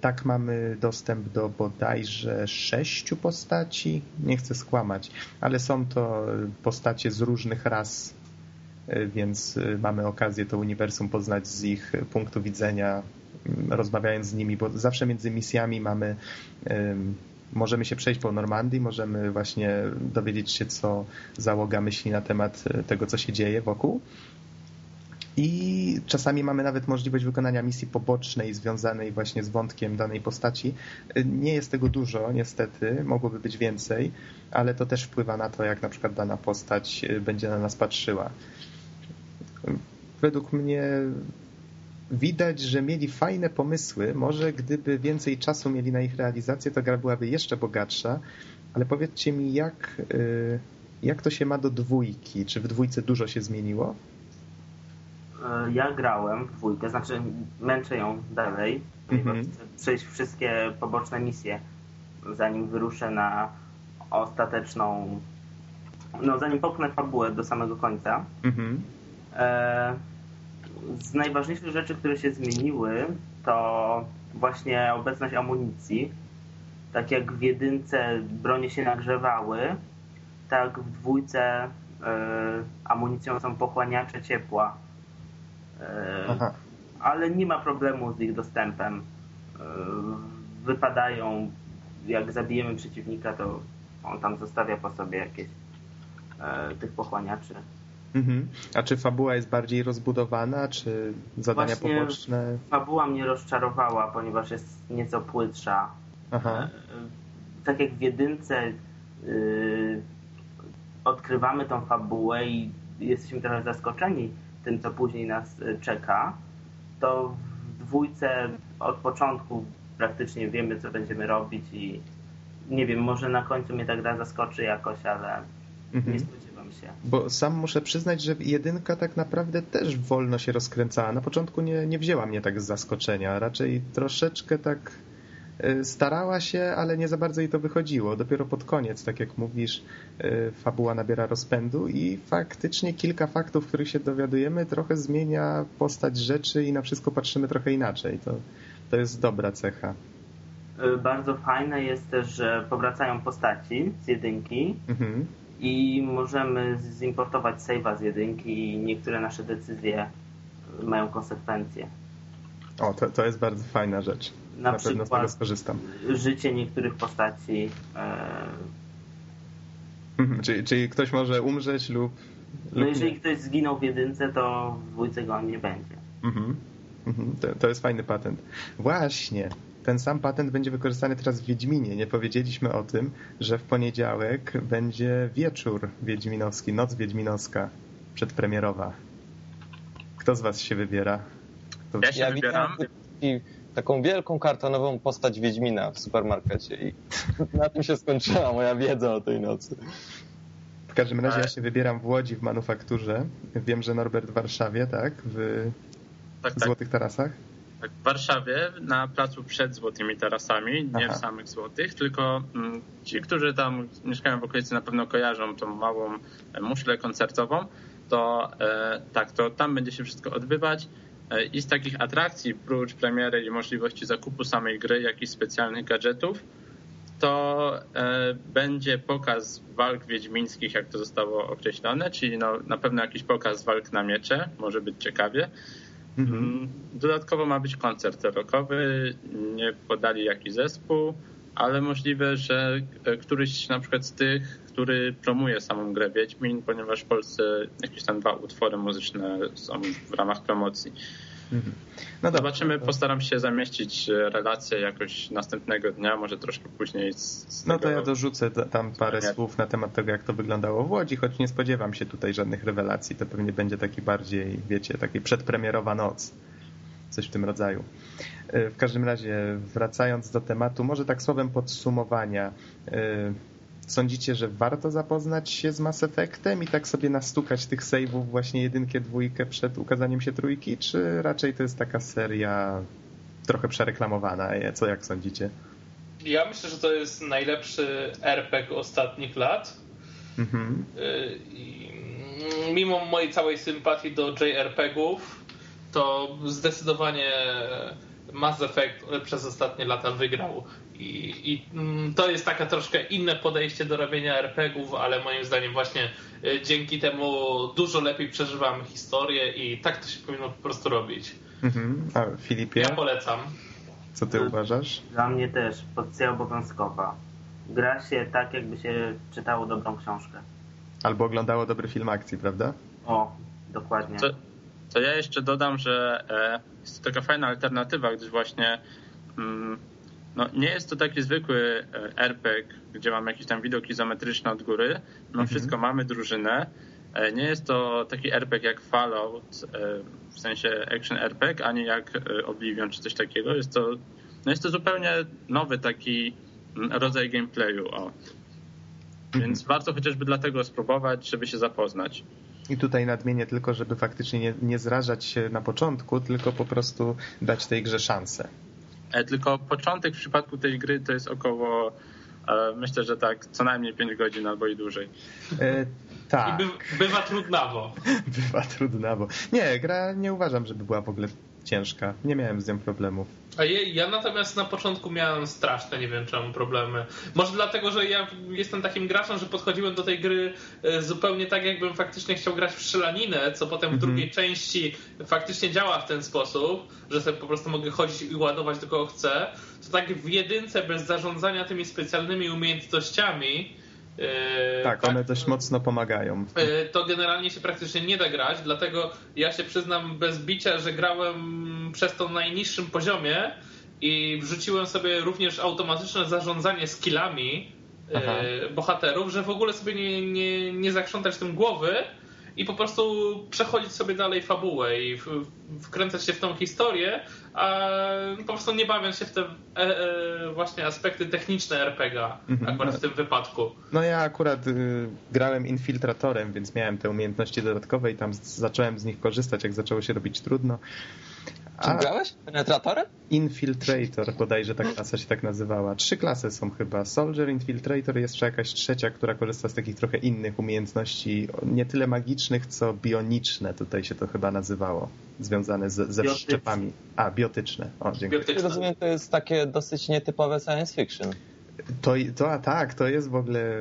Tak mamy dostęp do bodajże sześciu postaci. Nie chcę skłamać, ale są to postacie z różnych ras E, więc e, mamy okazję to uniwersum poznać z ich punktu widzenia, rozmawiając z nimi, bo zawsze między misjami mamy możemy się przejść po Normandii, możemy właśnie dowiedzieć się, co załoga myśli na temat e, tego, co się dzieje wokół. I czasami mamy nawet możliwość wykonania misji pobocznej związanej właśnie z wątkiem danej postaci. Nie jest tego dużo, niestety, mogłoby być więcej, ale to też wpływa na to, jak na przykład dana postać będzie na nas patrzyła według mnie widać, że mieli fajne pomysły. Może gdyby więcej czasu mieli na ich realizację, to gra byłaby jeszcze bogatsza. Ale powiedzcie mi, jak, y, jak to się ma do dwójki? Czy w dwójce dużo się zmieniło? E, ja grałem w dwójkę, znaczy męczę ją dalej, chcę przejść wszystkie poboczne misje, zanim wyruszę na ostateczną, no zanim popchnę fabułę do samego końca. Mhm. E, z najważniejszych rzeczy, które się zmieniły, to właśnie obecność amunicji. Tak jak w jedynce bronie się nagrzewały, tak w dwójce e, amunicją są pochłaniacze ciepła. E, ale nie ma problemu z ich dostępem. Wypadają, jak zabijemy przeciwnika, to on tam zostawia po sobie jakieś tych pochłaniaczy. Mhm. A czy fabuła jest bardziej rozbudowana, czy zadania Właśnie poboczne? Fabuła mnie rozczarowała, ponieważ jest nieco płytsza. Aha. E, tak jak w jedynce yy, odkrywamy tą fabułę i jesteśmy trochę zaskoczeni tym, co później nas e, czeka, to w dwójce od początku praktycznie wiemy, co będziemy robić i nie wiem, może na końcu mnie ta gra zaskoczy jakoś, ale mhm. nie spodziewam się. Bo sam muszę przyznać, że jedynka tak naprawdę też wolno się rozkręcała. Na początku nie, nie wzięła mnie tak z zaskoczenia. Raczej troszeczkę tak e, starała się, ale nie za bardzo jej to wychodziło. Dopiero pod koniec, tak jak mówisz, e, fabuła nabiera rozpędu i faktycznie kilka faktów, których się dowiadujemy, trochę zmienia postać rzeczy i na wszystko patrzymy trochę inaczej. To, to jest dobra cecha. E, bardzo fajne jest też, że powracają postaci z jedynki. Mhm i możemy zimportować save'a z jedynki i niektóre nasze decyzje mają konsekwencje. O, to, to jest bardzo fajna rzecz. Na, Na pewno z tego skorzystam. Życie niektórych postaci. Mhm, czyli, czyli ktoś może umrzeć lub. No lub jeżeli nie. ktoś zginął w jedynce, to w dwójce go nie będzie. Mhm. Mhm. To, to jest fajny patent. Właśnie ten sam patent będzie wykorzystany teraz w Wiedźminie. Nie powiedzieliśmy o tym, że w poniedziałek będzie wieczór wiedźminowski, noc wiedźminowska przedpremierowa. Kto z was się wybiera? To... Ja się ja wybieram. taką wielką kartonową postać Wiedźmina w supermarkecie i na tym się skończyła moja wiedza o tej nocy. W każdym razie ja się wybieram w Łodzi w manufakturze. Wiem, że Norbert w Warszawie, tak? W tak, tak. Złotych Tarasach. Tak, w Warszawie na placu przed Złotymi Tarasami, nie Aha. w samych Złotych, tylko mm, ci, którzy tam mieszkają w okolicy na pewno kojarzą tą małą e, muszlę koncertową, to e, tak, to tam będzie się wszystko odbywać. E, I z takich atrakcji, prócz premiery i możliwości zakupu samej gry, jakichś specjalnych gadżetów, to będzie pokaz walk wiedźmińskich, jak to zostało określone, czyli no, na pewno jakiś pokaz walk na miecze, może być ciekawie. Mhm. Dodatkowo ma być koncert rockowy, nie podali jaki zespół, ale możliwe, że e, któryś na przykład z tych, który promuje samą grę Wiedźmin, ponieważ w Polsce jakieś tam dwa utwory muzyczne są w ramach promocji. Mhm. No Zobaczymy, postaram się zamieścić e, relację jakoś następnego dnia, może troszkę później. Z, z no to ja dorzucę tam parę słów na temat tego, jak to wyglądało w Łodzi, choć nie spodziewam się tutaj żadnych rewelacji. To pewnie będzie taki bardziej, wiecie, taki przedpremierowa noc. Coś w tym rodzaju. E, w każdym razie, wracając do tematu, może tak słowem podsumowania. Sądzicie, że warto zapoznać się z Mass Effectem i tak sobie nastukać tych save'ów właśnie jedynkę, dwójkę przed ukazaniem się trójki, czy raczej to jest taka seria trochę przereklamowana? Co jak sądzicie? Ja myślę, że to jest najlepszy RPG ostatnich lat. Mhm. Y, mimo mojej całej sympatii do JRPG-ów, to zdecydowanie Mass Effect przez ostatnie lata wygrał i, I, mm, to jest taka troszkę inne podejście do robienia RPGów, ale moim zdaniem właśnie y, dzięki temu dużo lepiej przeżywamy historię i tak to się powinno po prostu robić. Mhm. A Filipie? Ja polecam. Co ty uważasz? Dla mnie też pozycja obowiązkowa. Gra się tak, jakby się czytało dobrą książkę. Albo oglądało dobry film akcji, prawda? O, dokładnie. To, to ja jeszcze dodam, że e, jest to taka fajna alternatywa, gdyż właśnie mm, no, nie jest to taki zwykły e, RPG, gdzie mamy jakieś tam widok izometryczny od góry. No mhm. wszystko mamy drużynę. E, nie jest to taki RPG jak Fallout, e, w sensie action RPG, ani jak Oblivion czy coś takiego. Jest to, no jest to zupełnie nowy taki mm, rodzaj gameplayu. O. Mhm. Więc warto chociażby dlatego spróbować, żeby się zapoznać. I tutaj nadmienię tylko, żeby faktycznie nie, nie zrażać się na początku, tylko po prostu dać tej grze szansę. E, tylko początek w przypadku tej gry to jest około e, myślę, że tak co najmniej 5 godzin albo i dłużej. E, tak. I by, bywa trudnawo. bywa trudnawo. Nie, gra nie uważam, żeby była w ogóle ciężka. Nie miałem z nią problemów. A ja, ja natomiast na początku miałem straszne, nie wiem czemu, problemy. Może dlatego, że ja jestem takim graczem, że podchodziłem do tej gry e, zupełnie tak, jakbym faktycznie chciał grać w strzelaninę, co potem w mhm. drugiej części faktycznie działa w ten sposób, że sobie po prostu mogę chodzić i ładować do kogo chcę. To tak w jedynce bez zarządzania tymi specjalnymi umiejętnościami E, tak, one dość mocno pomagają. E, to generalnie się praktycznie nie da grać, dlatego ja się przyznam bez bicia, że grałem przez to najniższym poziomie i wrzuciłem sobie również automatyczne zarządzanie skillami Aha. bohaterów, że w ogóle sobie nie, nie, nie zakrzątać tym głowy i po prostu przechodzić sobie dalej fabułę i wkręcać się w tą historię, a po prostu nie bawiąc się w te e, e, właśnie aspekty techniczne RPG, mhm. akurat w tym wypadku. No ja akurat y, grałem infiltratorem, więc miałem te umiejętności dodatkowe i tam zacząłem z nich korzystać, jak zaczęło się robić trudno. Czy grałeś? Penetratorem? Infiltrator, bodajże ta klasa się tak nazywała. Trzy klasy są chyba. Soldier, Infiltrator, jest jeszcze jakaś trzecia, która korzysta z takich trochę innych umiejętności, nie tyle magicznych, co bioniczne, tutaj się to chyba nazywało, związane z, ze wszczepami. A, biotyczne. O, dziękuję. Biotyczne. Rozumiem, to jest takie dosyć nietypowe science fiction. To, to a tak, to jest w ogóle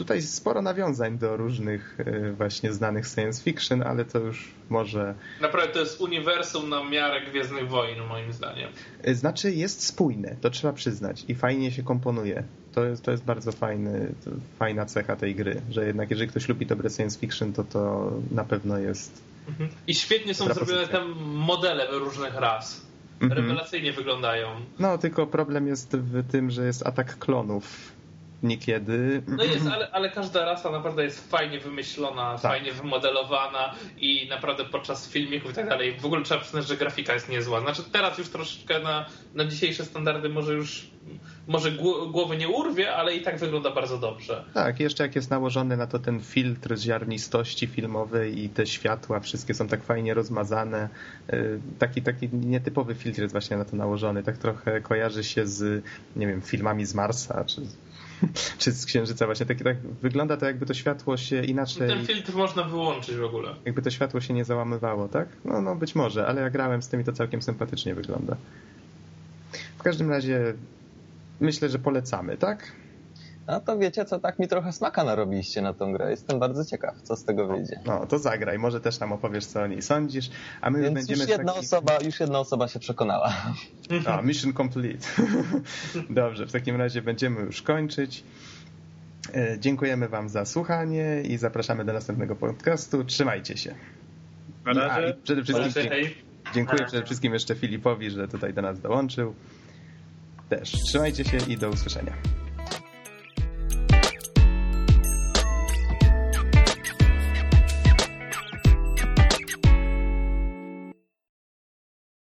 tutaj sporo nawiązań do różnych e, właśnie znanych science fiction, ale to już może... Naprawdę to jest uniwersum na miarę Gwiezdnych Wojen, moim zdaniem. E, znaczy jest spójne, to trzeba przyznać i fajnie się komponuje. To jest, to jest bardzo fajny, fajna cecha tej gry, że jednak jeżeli ktoś lubi dobre science fiction, to to na pewno jest... Mhm. I świetnie są zrobione te modele różnych ras. Mhm. Rewelacyjnie wyglądają. No, tylko problem jest w tym, że jest atak klonów niekiedy. No jest, ale, ale każda rasa naprawdę jest fajnie wymyślona, tak. fajnie wymodelowana i naprawdę podczas filmików i tak dalej. W ogóle trzeba przyznać, że grafika jest niezła. Znaczy teraz już troszeczkę na, na dzisiejsze standardy może już może głowy nie urwie, ale i tak wygląda bardzo dobrze. Tak, jeszcze jak jest nałożony na to ten filtr ziarnistości filmowej i te światła, wszystkie są tak fajnie rozmazane. Y, taki, taki nietypowy filtr jest właśnie na to nałożony. Tak trochę kojarzy się z, nie wiem, filmami z Marsa, czy czy z Księżyca właśnie. Takie, tak, wygląda to jakby to światło się inaczej... Ten filtr można wyłączyć w ogóle. Jakby to światło się nie załamywało, tak? No, no być może, ale ja grałem z tym i to całkiem sympatycznie wygląda. W każdym razie myślę, że polecamy, tak? No to wiecie co, tak mi trochę smaka narobiliście na tą grę. Jestem bardzo ciekaw, co z tego wyjdzie. No, to zagraj. Może też nam opowiesz, co o niej sądzisz. A my Więc będziemy... Już jedna, taki... osoba, już jedna osoba się przekonała. A, mission complete. Dobrze, w takim razie będziemy już kończyć. E, dziękujemy Wam za słuchanie i zapraszamy do następnego podcastu. Trzymajcie się. Na razie. I, przede wszystkim dziękuję przede wszystkim jeszcze Filipowi, że tutaj do nas dołączył. Też trzymajcie się i do usłyszenia.